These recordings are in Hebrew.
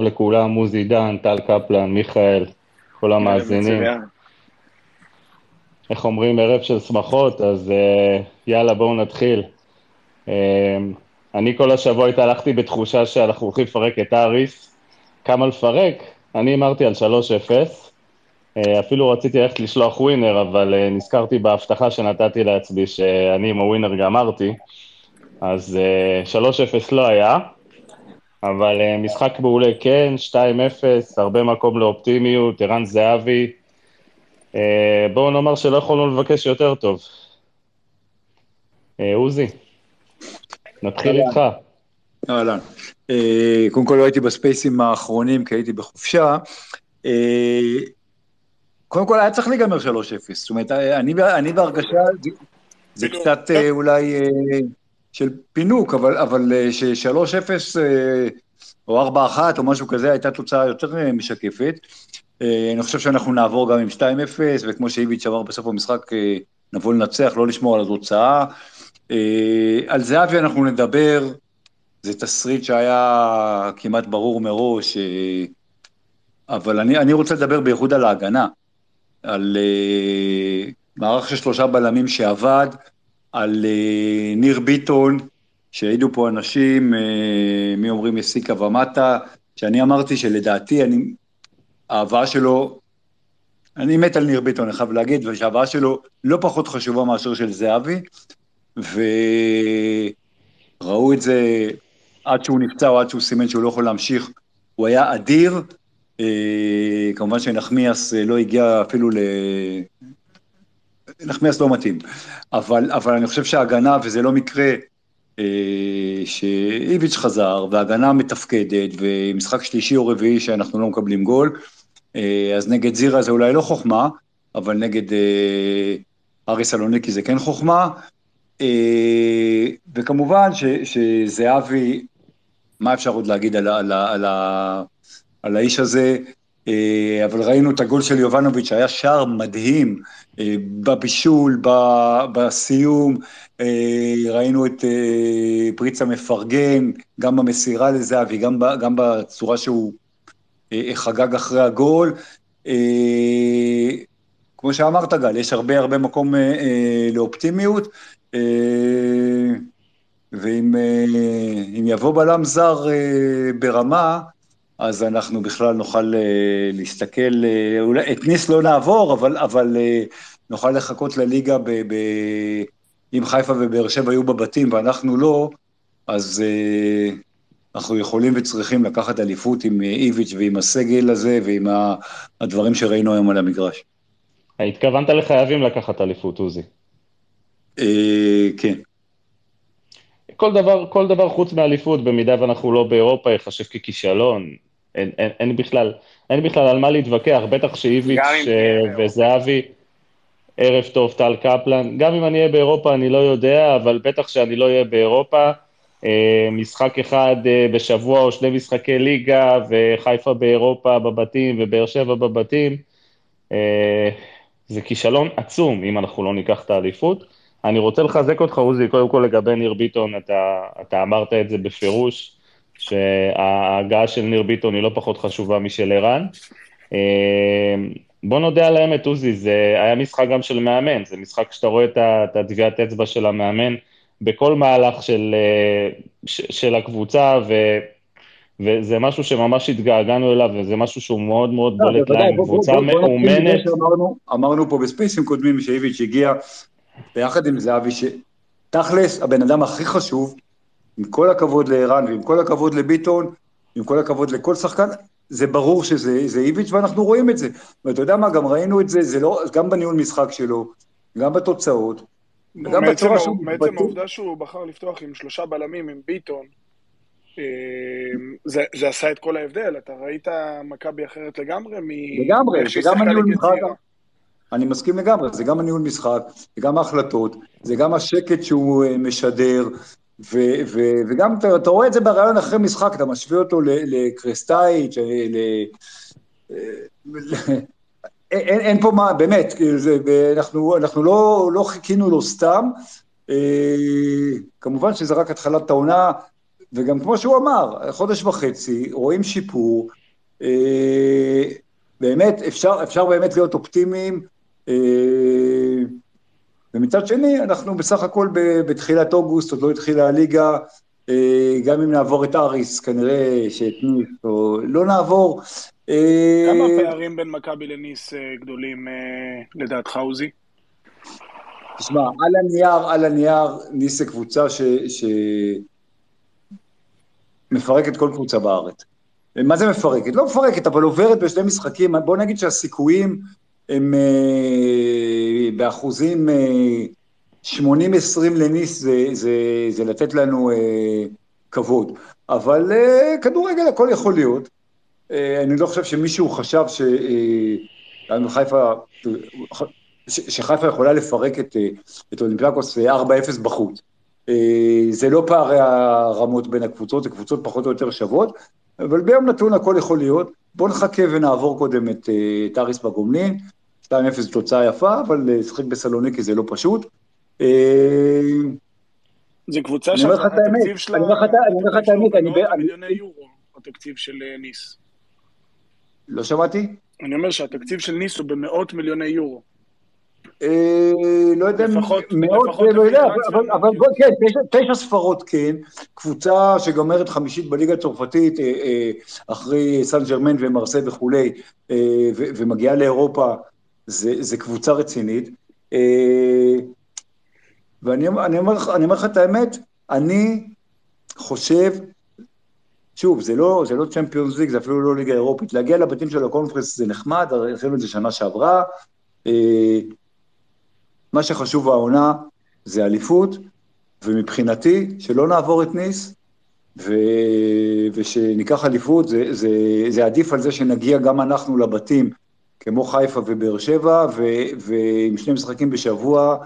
טוב לכולם, עוזי דן, טל קפלן, מיכאל, כל המאזינים. איך אומרים, ערב של שמחות, אז uh, יאללה, בואו נתחיל. Uh, אני כל השבוע התהלכתי בתחושה שאנחנו הולכים לפרק את האריס. כמה לפרק? אני אמרתי על 3-0. Uh, אפילו רציתי ללכת לשלוח ווינר, אבל uh, נזכרתי בהבטחה שנתתי לעצמי שאני עם הווינר גמרתי. אז uh, 3-0 לא היה, אבל uh, משחק מעולה כן, 2-0, הרבה מקום לאופטימיות, ערן זהבי. Uh, בואו נאמר שלא יכולנו לבקש יותר טוב. Uh, עוזי, נתחיל איתך. אהלן. Uh, קודם כל לא הייתי בספייסים האחרונים, כי הייתי בחופשה. Uh, קודם כל היה צריך להיגמר 3-0, זאת אומרת, אני, אני בהרגשה, זה, זה קצת uh, אולי... של פינוק, אבל, אבל אה, ש-3-0 אה, או 4-1 או משהו כזה הייתה תוצאה יותר אה, משקפת. אני חושב שאנחנו נעבור גם עם 2-0, וכמו שאיביץ' אמר בסוף המשחק, נבוא לנצח, לא לשמור על התוצאה. על זהבי אנחנו נדבר, זה תסריט שהיה כמעט ברור מראש, אבל אני, אני רוצה לדבר בייחוד על ההגנה, על מערך של שלושה בלמים שעבד, על uh, ניר ביטון, שהעידו פה אנשים, uh, מי אומרים מסיקה ומטה, שאני אמרתי שלדעתי, אני, ההבאה שלו, אני מת על ניר ביטון, אני חייב להגיד, ושההבאה שלו לא פחות חשובה מאשר של זהבי, וראו את זה עד שהוא נפצע או עד שהוא סימן שהוא לא יכול להמשיך, הוא היה אדיר, uh, כמובן שנחמיאס לא הגיע אפילו. נחמיאס לא מתאים, אבל, אבל אני חושב שההגנה, וזה לא מקרה אה, שאיביץ' חזר, וההגנה מתפקדת, ומשחק שלישי או רביעי שאנחנו לא מקבלים גול, אה, אז נגד זירה זה אולי לא חוכמה, אבל נגד אה, ארי סלוניקי זה כן חוכמה, אה, וכמובן ש, שזהבי, מה אפשר עוד להגיד על, על, על, על, על האיש הזה, אבל ראינו את הגול של יובנוביץ', שהיה שער מדהים, אה, בבישול, בסיום, אה, ראינו את פריצה מפרגן, גם במסירה לזהבי, גם, גם בצורה שהוא חגג אחרי הגול. כמו שאמרת גל, יש הרבה הרבה מקום לאופטימיות, ואם יבוא בלם זר ברמה, אז אנחנו בכלל נוכל uh, להסתכל, uh, אולי את ניס לא נעבור, אבל, אבל uh, נוכל לחכות לליגה, ב, ב, אם חיפה ובאר שבע יהיו בבתים ואנחנו לא, אז אנחנו יכולים וצריכים לקחת אליפות עם איביץ' ועם הסגל הזה ועם הדברים שראינו היום על המגרש. התכוונת לחייבים לקחת אליפות, עוזי. כן. כל דבר, כל דבר חוץ מאליפות, במידה ואנחנו לא באירופה, ייחשב ככישלון. אין, אין, אין, בכלל, אין בכלל על מה להתווכח, בטח שאיביץ' אה, וזהבי, ערב טוב, טל קפלן, גם אם אני אהיה באירופה אני לא יודע, אבל בטח שאני לא אהיה באירופה, אה, משחק אחד אה, בשבוע או שני משחקי ליגה, וחיפה באירופה בבתים ובאר שבע בבתים, זה כישלון עצום אם אנחנו לא ניקח את האליפות. אני רוצה לחזק אותך, עוזי, קודם כל לגבי ניר ביטון, אתה, אתה אמרת את זה בפירוש, שההגעה של ניר ביטון היא לא פחות חשובה משל ערן. אה, בוא נודה על האמת, עוזי, זה היה משחק גם של מאמן, זה משחק שאתה רואה את הטביעת אצבע של המאמן בכל מהלך של, אה, של הקבוצה, ו... וזה משהו שממש התגעגענו אליו, וזה משהו שהוא מאוד מאוד לא, בולט להם, קבוצה מאומנת. אמרנו פה בספייסים קודמים שאיביץ' הגיע, ביחד עם זהבי, שתכלס, הבן אדם הכי חשוב, עם כל הכבוד לערן ועם כל הכבוד לביטון, עם כל הכבוד לכל שחקן, זה ברור שזה איביץ' ואנחנו רואים את זה. ואתה יודע מה, גם ראינו את זה, זה לא, גם בניהול משחק שלו, גם בתוצאות, גם בצורה שהוא... מעצם העובדה שהוא בחר לפתוח עם שלושה בלמים, עם ביטון, אה, זה, זה עשה את כל ההבדל, אתה ראית מכבי אחרת לגמרי? לגמרי, זה גם הניהול משחק, אני מסכים לגמרי, זה גם הניהול משחק, זה גם ההחלטות, זה גם השקט שהוא אה, משדר, ו- ו- וגם אתה, אתה רואה את זה ברעיון אחרי משחק, אתה משווה אותו לקרסטייץ', ל- אין, אין פה מה, באמת, זה, אנחנו, אנחנו לא, לא חיכינו לו סתם, אה, כמובן שזה רק התחלת העונה, וגם כמו שהוא אמר, חודש וחצי, רואים שיפור, אה, באמת, אפשר, אפשר באמת להיות אופטימיים, אה, ומצד שני, אנחנו בסך הכל בתחילת אוגוסט, עוד לא התחילה הליגה, אה, גם אם נעבור את אריס, כנראה שאת ניס, או לא נעבור. כמה פערים בין מכבי לניס גדולים לדעתך, עוזי? תשמע, על הנייר, על הנייר, ניס זה קבוצה ש... ש... מפרקת כל קבוצה בארץ. מה זה מפרקת? לא מפרקת, אבל עוברת בשני משחקים, בוא נגיד שהסיכויים הם אה, באחוזים אה, 80-20 לניס, זה, זה, זה לתת לנו אה, כבוד. אבל אה, כדורגל הכל יכול להיות. אה, אני לא חושב שמישהו חשב ש... אה, חיפה, שחיפה יכולה לפרק את, אה, את אולימפיאקוס 4-0 בחוץ. אה, זה לא פערי הרמות בין הקבוצות, זה קבוצות פחות או יותר שוות, אבל ביום נתון הכל יכול להיות. בואו נחכה ונעבור קודם את, אה, את אריס בגומלין, 2-0 זו תוצאה יפה, אבל לשחק בסלוניקי זה לא פשוט. זה קבוצה שהתקציב שלה... אני אומר לך את האמת, אני... מיליוני יורו, התקציב של ניס. לא שמעתי? אני אומר שהתקציב של ניס הוא במאות מיליוני יורו. אה, לא יודע, מאות, לא יודע, אבל כן, תשע ספרות כן, קבוצה שגומרת חמישית בליגה הצרפתית אה, אה, אחרי סן ג'רמן ומרסה וכולי, ומגיעה לאירופה, זה קבוצה רצינית. ואני אומר לך את האמת, אני חושב, שוב, זה לא, זה לא צ'מפיונס ליג, זה אפילו לא ליגה אירופית, להגיע לבתים של הקונפרנס זה נחמד, עשינו את זה שנה שעברה, מה שחשוב העונה זה אליפות, ומבחינתי, שלא נעבור את ניס, ו... ושניקח אליפות, זה, זה, זה עדיף על זה שנגיע גם אנחנו לבתים, כמו חיפה ובאר שבע. ועם שני משחקים בשבוע,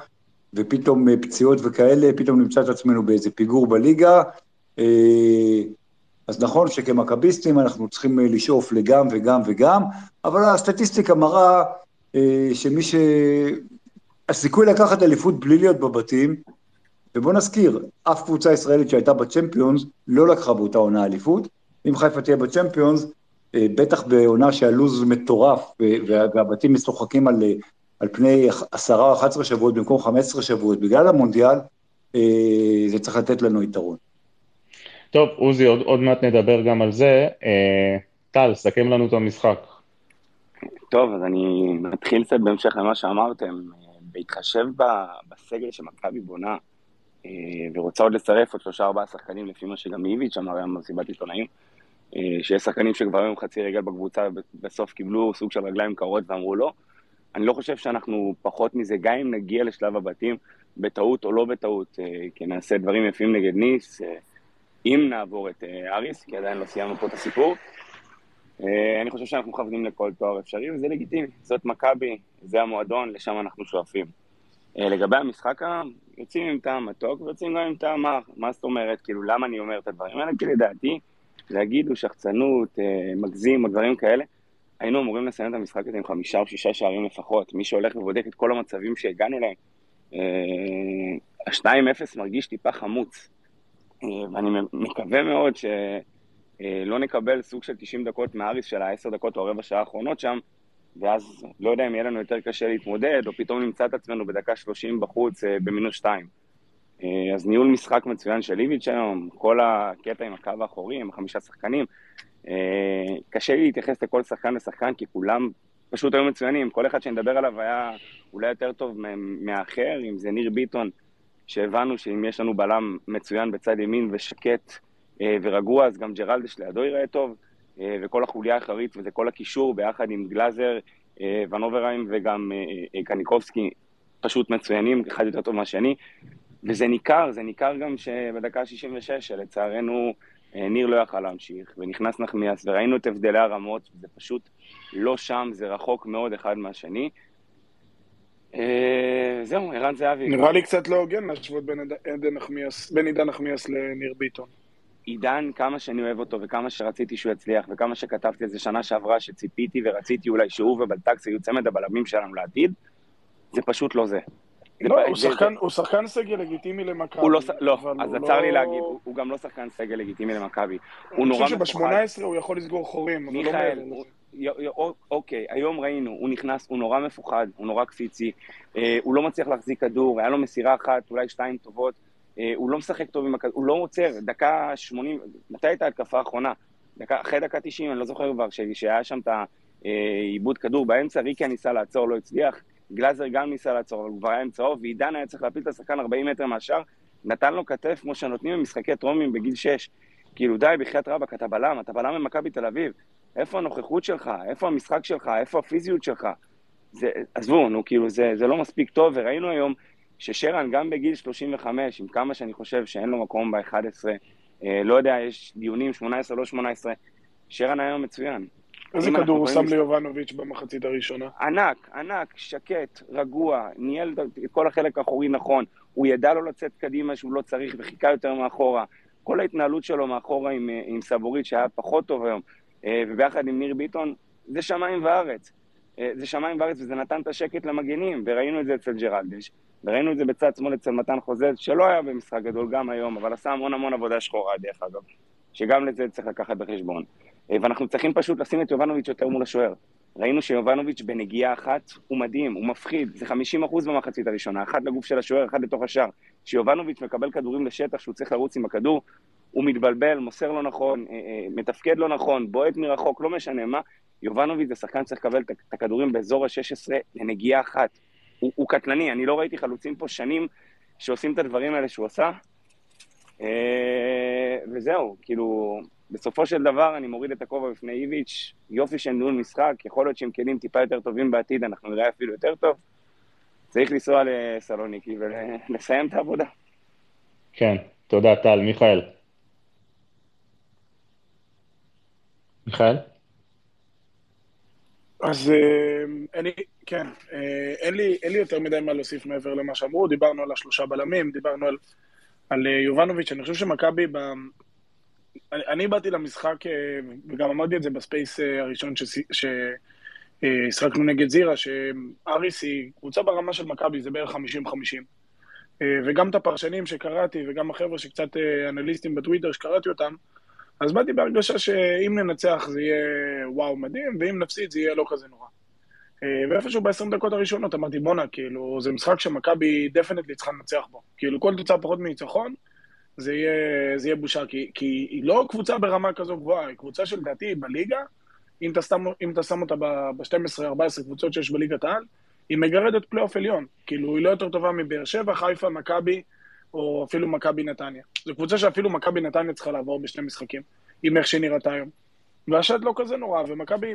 ופתאום פציעות וכאלה, פתאום נמצא את עצמנו באיזה פיגור בליגה. אה, אז נכון שכמכביסטים אנחנו צריכים לשאוף לגם וגם וגם, אבל הסטטיסטיקה מראה אה, שמי ש... הסיכוי לקחת אליפות בלי להיות בבתים, ובוא נזכיר, אף קבוצה ישראלית שהייתה בצ'מפיונס לא לקחה באותה עונה אליפות. אם חיפה תהיה בצ'מפיונס, אה, בטח בעונה שהלו"ז מטורף והבתים משוחקים על, על פני עשרה או 11 שבועות במקום 15 שבועות בגלל המונדיאל, אה, זה צריך לתת לנו יתרון. טוב, עוזי, עוד, עוד מעט נדבר גם על זה. אה, טל, סכם לנו את המשחק. טוב, אז אני מתחיל קצת בהמשך למה שאמרתם. בהתחשב בסגל שמכבי בונה, אה, ורוצה עוד לצרף עוד שלושה ארבעה שחקנים, לפי מה שגם איביץ' אמר היום במסיבת עיתונאים, אה, שיש שחקנים שכבר היו עם חצי רגל בקבוצה, ובסוף קיבלו סוג של רגליים קרות ואמרו לא. אני לא חושב שאנחנו פחות מזה, גם אם נגיע לשלב הבתים, בטעות או לא בטעות, אה, כי נעשה דברים יפים נגד ניס, אם נעבור את אריס, כי עדיין לא סיימנו פה את הסיפור. אה, אני חושב שאנחנו מכוונים לכל תואר אפשרי, וזה לגיטימי. זאת מכבי, זה המועדון, לשם אנחנו שואפים. אה, לגבי המשחק, יוצאים עם טעם מתוק ויוצאים גם עם טעם מר. מה זאת אומרת? כאילו, למה אני אומר את הדברים האלה? כי לדעתי, להגיד הוא שחצנות, אה, מגזים או דברים כאלה, היינו אמורים לסיים את המשחק הזה עם חמישה או שישה שערים לפחות. מי שהולך ובודק את כל המצבים שהגענו להם, ה-2-0 מרגיש טיפה חמוץ. ואני מקווה מאוד ש... אה, לא נקבל סוג של 90 דקות מהאריס של ה-10 דקות או הרבע שעה האחרונות שם, ואז לא יודע אם יהיה לנו יותר קשה להתמודד, או פתאום נמצא את עצמנו בדקה 30 בחוץ אה, במינוס 2. אה, אז ניהול משחק מצוין של איביץ' היום, כל הקטע עם הקו האחורי, עם החמישה שחקנים. קשה לי להתייחס לכל שחקן ושחקן, כי כולם פשוט היו מצוינים. כל אחד שנדבר עליו היה אולי יותר טוב מהאחר, אם זה ניר ביטון, שהבנו שאם יש לנו בלם מצוין בצד ימין ושקט, אה, ורגוע, אז גם ג'רלדש לידו ייראה טוב, אה, וכל החוליה האחרית וזה כל הקישור ביחד עם גלאזר, אה, ונוברהיים וגם קניקובסקי פשוט מצוינים, אחד יותר טוב מהשני. וזה ניכר, זה ניכר גם שבדקה ה-66, שלצערנו ניר לא יכל להמשיך, ונכנס נחמיאס, וראינו את הבדלי הרמות, זה פשוט לא שם, זה רחוק מאוד אחד מהשני. זהו, ערן זהבי. נראה לי קצת לא הוגן להשוות בין עידן נחמיאס לניר ביטון. עידן, כמה שאני אוהב אותו וכמה שרציתי שהוא יצליח וכמה שכתבתי את זה שנה שעברה שציפיתי ורציתי אולי שהוא ובלטקס יהיו צמד הבלמים שלנו לעתיד, זה פשוט לא זה. לא, הוא שחקן, הוא שחקן סגל לגיטימי למכבי. הוא לא, לא, אז צר לי לא- להגיד, הוא גם לא שחקן סגל לגיטימי למכבי. הוא נורא מפוחד. אני חושב שב-18 הוא יכול לסגור חורים, אבל לא מעבר אוקיי, היום ראינו, הוא נכנס, הוא נורא מפוחד, הוא נורא קפיצי, אה, הוא לא מצליח להחזיק כדור, היה לו מסירה אחת, אולי שתיים טובות, אה, הוא לא משחק טוב עם הכדור, הוא לא עוצר, דקה 80, מתי הייתה התקפה האחרונה? דקה, אחרי דקה 90, אני לא זוכר כבר, שהיה שם את העיבוד כדור באמצע, ריקיה ניסה לעצור, לא הצליח, גלאזר גם ניסה לעצור, אבל הוא כבר היה עם צהוב, ועידן היה צריך להפיל את השחקן 40 מטר מהשאר, נתן לו כתף כמו שנותנים במשחקי טרומים בגיל 6. כאילו די, בחייאת רבאק, אתה בלם, אתה בלם במכבי תל אביב. איפה הנוכחות שלך? איפה המשחק שלך? איפה הפיזיות שלך? זה, עזבו, נו, כאילו, זה, זה לא מספיק טוב, וראינו היום ששרן, גם בגיל 35, עם כמה שאני חושב שאין לו מקום ב-11, אה, לא יודע, יש דיונים 18, לא 18, שרן היום מצוין. איזה כדור הוא שם ליובנוביץ' במחצית הראשונה? ענק, ענק, שקט, רגוע, ניהל את כל החלק האחורי נכון, הוא ידע לו לצאת קדימה שהוא לא צריך וחיכה יותר מאחורה. כל ההתנהלות שלו מאחורה עם, אה, עם סבורית שהיה פחות טוב היום, אה, וביחד עם ניר ביטון, זה שמיים וארץ. אה, זה שמיים וארץ וזה נתן את השקט למגנים, וראינו את זה אצל ג'רלדש, וראינו את זה בצד שמאל אצל מתן חוזז, שלא היה במשחק גדול גם היום, אבל עשה המון המון עבודה שחורה דרך אגב, שגם לזה צריך לקחת בחשבון. אה, ואנחנו צריכים פשוט לשים את יובנוביץ' יותר מול השוער. ראינו שיובנוביץ' בנגיעה אחת הוא מדהים, הוא מפחיד, זה 50% במחצית הראשונה, אחד לגוף של השוער, אחד לתוך השער. כשיובנוביץ' מקבל כדורים לשטח שהוא צריך לרוץ עם הכדור, הוא מתבלבל, מוסר לא נכון, אה, אה, מתפקד לא נכון, בועט מרחוק, לא משנה מה. יובנוביץ' זה שחקן שצריך לקבל את הכדורים באזור ה-16 לנגיעה אחת. הוא, הוא קטלני, אני לא ראיתי חלוצים פה שנים שעושים את הדברים האלה שהוא עשה. וזהו, כאילו, בסופו של דבר אני מוריד את הכובע בפני איביץ', יופי של ניהול משחק, יכול להיות שעם כלים טיפה יותר טובים בעתיד אנחנו נראה אפילו יותר טוב. צריך לנסוע לסלוניקי ולסיים את העבודה. כן, תודה טל. מיכאל. מיכאל? אז אה, אני, כן, אה, אין לי, אין לי יותר מדי מה להוסיף מעבר למה שאמרו, דיברנו על השלושה בלמים, דיברנו על, על אה, יובנוביץ', אני חושב שמכבי אני, אני באתי למשחק, וגם אמרתי את זה ב space הראשון ששיחקנו נגד זירה, שאריס היא קבוצה ברמה של מכבי, זה בערך 50-50. וגם את הפרשנים שקראתי, וגם החבר'ה שקצת אנליסטים בטוויטר שקראתי אותם, אז באתי בהרגשה שאם ננצח זה יהיה וואו מדהים, ואם נפסיד זה יהיה לא כזה נורא. ואיפשהו ב-20 דקות הראשונות אמרתי, בואנה, כאילו, זה משחק שמכבי definitely צריכה לנצח בו. כאילו, כל תוצאה פחות מניצחון, זה יהיה, זה יהיה בושה, כי, כי היא לא קבוצה ברמה כזו גבוהה, היא קבוצה שלדעתי בליגה, אם אתה, שם, אם אתה שם אותה ב-12-14 קבוצות שיש בליגת העל, היא מגרדת פלייאוף עליון. כאילו, היא לא יותר טובה מבאר שבע, חיפה, מכבי, או אפילו מכבי נתניה. זו קבוצה שאפילו מכבי נתניה צריכה לעבור בשני משחקים, עם איך שהיא נראתה היום. והשד לא כזה נורא, ומכבי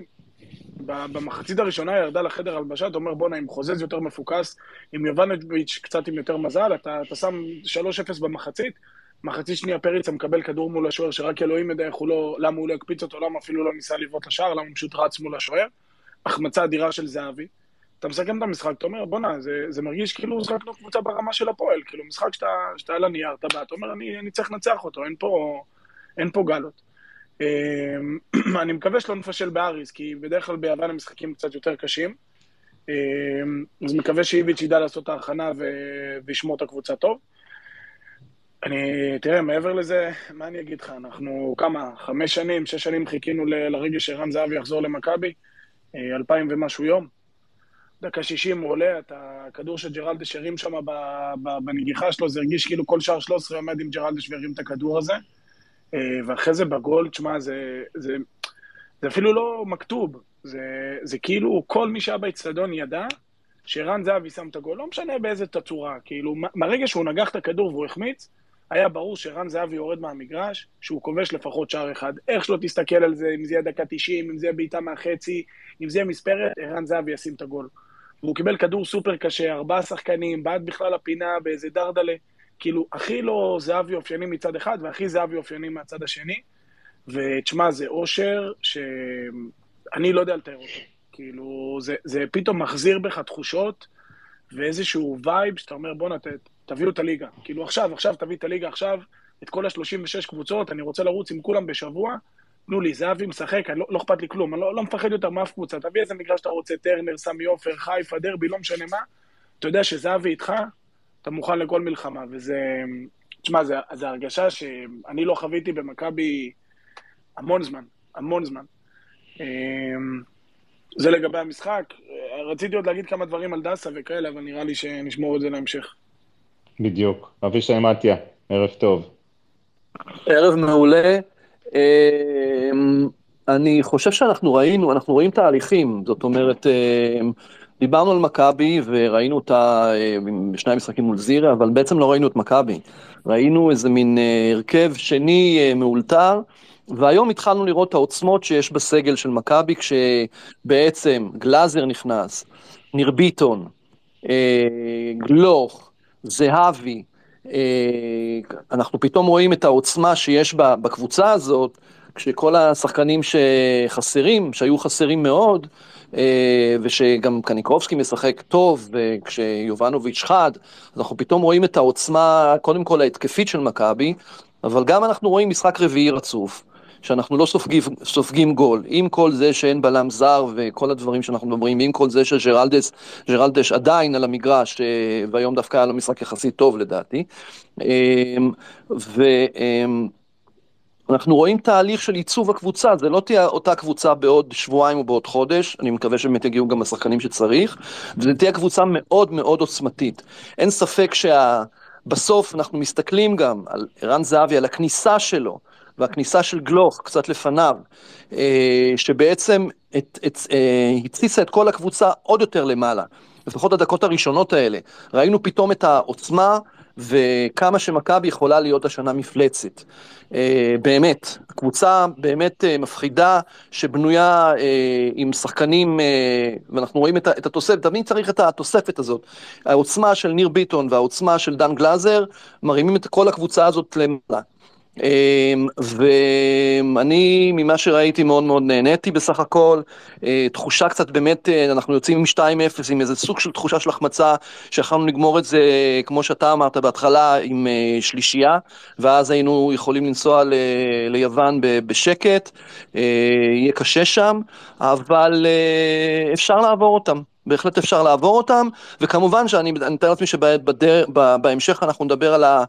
במחצית הראשונה ירדה לחדר הלבשה, אתה אומר בואנה, עם חוזז יותר מפוקס, עם יובנוביץ' קצת עם יותר מזל, אתה, אתה שם 3-0 במחצית, מחצית שנייה פריצה מקבל כדור מול השוער, שרק אלוהים יודע איך הוא לא, למה הוא לא הקפיץ אותו, למה אפילו לא ניסה לבעוט לשער, למה הוא פשוט רץ מול השוער. החמצה אדירה של זהבי. אתה מסכם את המשחק, אתה אומר, בואנה, זה, זה מרגיש כאילו שחקנו קבוצה ברמה של הפועל, כאילו משחק שאתה, שאתה על הנייר, אתה בא, אתה אומר, אני, אני צריך לנצח אותו, אין פה, אין פה גלות. אמ, אני מקווה שלא נפשל באריס, כי בדרך כלל ביוון המשחקים קצת יותר קשים. אמ, אז מקווה שאיביץ' ידע לעשות את ההכנה וישמור את הקבוצה טוב. אני, תראה, מעבר לזה, מה אני אגיד לך, אנחנו כמה, חמש שנים, שש שנים חיכינו לרגע שרן זהבי יחזור למכבי, אה, אלפיים ומשהו יום. דקה שישים הוא עולה, את הכדור שג'רלדש הרים שם בנגיחה שלו, זה הרגיש כאילו כל שער 13 עומד עם ג'רלדש והרים את הכדור הזה. אה, ואחרי זה בגול, תשמע, זה, זה, זה אפילו לא מכתוב, זה, זה כאילו כל מי שהיה באצטדיון ידע שרן זהבי שם את הגול, לא משנה באיזה תצורה, כאילו, מהרגע שהוא נגח את הכדור והוא החמיץ, היה ברור שרן זהבי יורד מהמגרש, שהוא כובש לפחות שער אחד. איך שלא תסתכל על זה, אם זה יהיה דקה 90, אם זה יהיה בעיטה מהחצי, אם זה יהיה מספרת, ערן זהבי ישים את הגול. והוא קיבל כדור סופר קשה, ארבעה שחקנים, בעט בכלל הפינה באיזה דרדלה. כאילו, הכי לא זהבי אופייני מצד אחד, והכי זהבי אופייני מהצד השני. ותשמע, זה אושר שאני לא יודע לתאר אותו. כאילו, זה, זה פתאום מחזיר בך תחושות ואיזשהו vibe שאתה אומר, בואנה, תביאו את הליגה. כאילו, עכשיו, עכשיו תביא את הליגה, עכשיו, את כל ה-36 קבוצות, אני רוצה לרוץ עם כולם בשבוע. תנו לי, זהבי משחק, לא, לא אכפת לי כלום, אני לא, לא מפחד יותר מאף קבוצה. תביא איזה מגרש שאתה רוצה, טרנר, סמי עופר, חיפה, דרבי, לא משנה מה. אתה יודע שזהבי איתך, אתה מוכן לכל מלחמה, וזה... תשמע, זו הרגשה שאני לא חוויתי במכבי המון זמן, המון זמן. אמ, זה לגבי המשחק. רציתי עוד להגיד כמה דברים על דסה וכאלה, אבל נראה לי שנשמור את זה להמשך. בדיוק. אבישי מתיה, ערב טוב. ערב מעולה. אמ, אני חושב שאנחנו ראינו, אנחנו רואים תהליכים, זאת אומרת, אמ, דיברנו על מכבי וראינו אותה בשני המשחקים מול זירה, אבל בעצם לא ראינו את מכבי. ראינו איזה מין אה, הרכב שני אה, מאולתר, והיום התחלנו לראות את העוצמות שיש בסגל של מכבי, כשבעצם גלאזר נכנס, ניר ביטון, אה, גלוך, זהבי, אנחנו פתאום רואים את העוצמה שיש בקבוצה הזאת, כשכל השחקנים שחסרים, שהיו חסרים מאוד, אה, ושגם קניקובסקי משחק טוב, וכשיובנוביץ' חד, אנחנו פתאום רואים את העוצמה, קודם כל ההתקפית של מכבי, אבל גם אנחנו רואים משחק רביעי רצוף. שאנחנו לא סופגים, סופגים גול, עם כל זה שאין בלם זר וכל הדברים שאנחנו מדברים, עם כל זה שג'רלדס ג'רלדש עדיין על המגרש, אה, והיום דווקא היה לו משחק יחסית טוב לדעתי. אה, ו... אנחנו רואים תהליך של עיצוב הקבוצה, זה לא תהיה אותה קבוצה בעוד שבועיים או בעוד חודש, אני מקווה שבאמת יגיעו גם השחקנים שצריך, וזו תהיה קבוצה מאוד מאוד עוצמתית. אין ספק שבסוף אנחנו מסתכלים גם על ערן זהבי, על הכניסה שלו, והכניסה של גלוך קצת לפניו, אה, שבעצם את, את, אה, התסיסה את כל הקבוצה עוד יותר למעלה. לפחות הדקות הראשונות האלה, ראינו פתאום את העוצמה וכמה שמכבי יכולה להיות השנה מפלצת. אה, באמת, קבוצה באמת מפחידה, שבנויה עם שחקנים, ואנחנו רואים את התוספת, תמיד צריך את התוספת הזאת. העוצמה של ניר ביטון והעוצמה של דן גלאזר, מרימים את כל הקבוצה הזאת למעלה. אמ, ואני ממה שראיתי מאוד מאוד נהניתי בסך הכל, אה, תחושה קצת באמת, אה, אנחנו יוצאים עם 2-0 עם איזה סוג של תחושה של החמצה, שיכולנו לגמור את זה כמו שאתה אמרת בהתחלה עם אה, שלישייה, ואז היינו יכולים לנסוע ל- ליוון בשקט, יהיה קשה שם, אבל אפשר לעבור אותם. בהחלט אפשר לעבור אותם, וכמובן שאני מתאר לעצמי שבהמשך אנחנו נדבר על ה...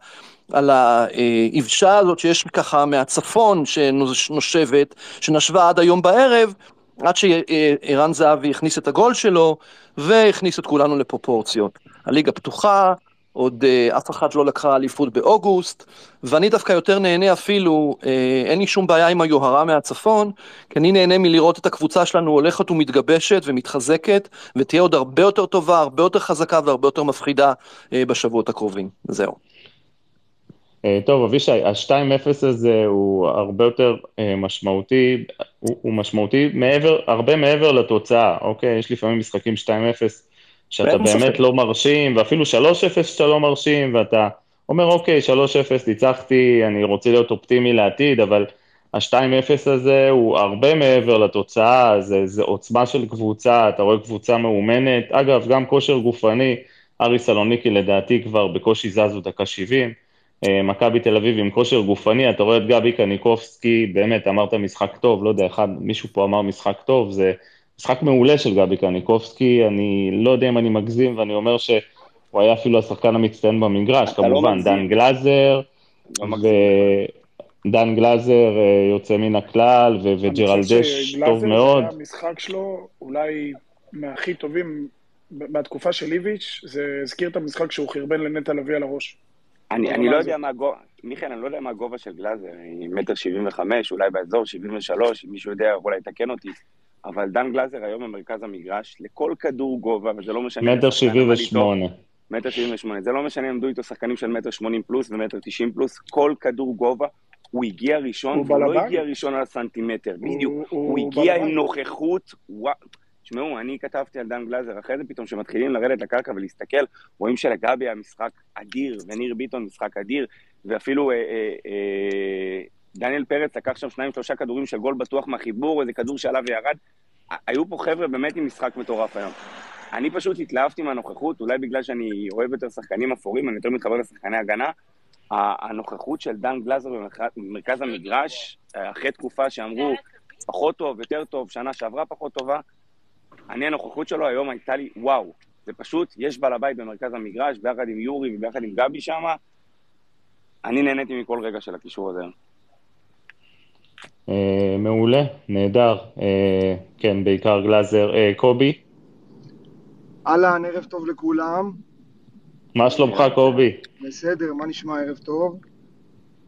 על היבשה הזאת שיש ככה מהצפון שנושבת, שנשבה עד היום בערב, עד שערן זהבי הכניס את הגול שלו והכניס את כולנו לפרופורציות. הליגה פתוחה, עוד אה, אף אחת לא לקחה אליפות באוגוסט, ואני דווקא יותר נהנה אפילו, אה, אין לי שום בעיה עם היוהרה מהצפון, כי אני נהנה מלראות את הקבוצה שלנו הולכת ומתגבשת ומתחזקת, ותהיה עוד הרבה יותר טובה, הרבה יותר חזקה והרבה יותר מפחידה אה, בשבועות הקרובים. זהו. אה, טוב, אבישי, ה-2-0 הזה הוא הרבה יותר אה, משמעותי, הוא, הוא משמעותי מעבר, הרבה מעבר לתוצאה, אוקיי? יש לפעמים משחקים 2-0 שאתה באמת ספק. לא מרשים, ואפילו 3-0 שאתה לא מרשים, ואתה אומר, אוקיי, 3-0 ניצחתי, אני רוצה להיות אופטימי לעתיד, אבל ה-2-0 הזה הוא הרבה מעבר לתוצאה, זה, זה עוצמה של קבוצה, אתה רואה קבוצה מאומנת, אגב, גם כושר גופני, ארי סלוניקי לדעתי כבר בקושי זזו דקה 70, אה, מכבי תל אביב עם כושר גופני, אתה רואה את גבי קניקובסקי, באמת, אמרת משחק טוב, לא יודע, אחד, מישהו פה אמר משחק טוב, זה משחק מעולה של גבי קניקובסקי, אני לא יודע אם אני מגזים, ואני אומר שהוא היה אפילו השחקן המצטיין במגרש, לא כמובן, לא דן גלאזר, לא ודן גלאזר אה, יוצא מן הכלל, ו- וג'רלדש טוב מאוד. המשחק שלו אולי מהכי טובים בתקופה של ליביץ', זה הזכיר את המשחק שהוא חרבן לנטע לביא על הראש. אני, אני לא יודע מה הגובה, מיכאל, אני לא יודע מה הגובה של גלאזר, היא מטר שבעים וחמש, אולי באזור שבעים ושלוש, אם מישהו יודע, אולי יתקן אותי, אבל דן גלאזר היום במרכז המגרש, לכל כדור גובה, וזה לא משנה... מטר שבעים ושמונה. מטר שבעים ושמונה, זה לא משנה אם עמדו איתו שחקנים של מטר שמונים פלוס ומטר תשעים פלוס, כל כדור גובה, הוא הגיע ראשון, הוא לא הגיע ראשון על הסנטימטר, בדיוק, הוא, הוא, הוא הגיע עם נוכחות, וואו. תשמעו, אני כתבתי על דן גלאזר, אחרי זה פתאום, כשמתחילים לרדת לקרקע ולהסתכל, רואים שלגבי היה משחק אדיר, וניר ביטון משחק אדיר, ואפילו אה, אה, אה, דניאל פרץ לקח שם שניים שלושה כדורים של גול בטוח מהחיבור, איזה כדור שעלה וירד. היו פה חבר'ה באמת עם משחק מטורף היום. אני פשוט התלהבתי מהנוכחות, אולי בגלל שאני אוהב יותר שחקנים אפורים, אני יותר מתחבר לשחקני הגנה. הנוכחות של דן גלאזר במרכז המגרש, אחרי תקופה שאמרו פחות טוב, יותר טוב, שנה שעברה פחות טובה, אני, הנוכחות שלו היום הייתה לי, וואו, זה פשוט, יש בעל הבית במרכז המגרש, ביחד עם יורי וביחד עם גבי שם. אני נהניתי מכל רגע של הקישור הזה. אה, מעולה, נהדר. אה, כן, בעיקר גלאזר. אה, קובי, אהלן, ערב טוב לכולם. מה שלומך קובי? בסדר, מה נשמע ערב טוב?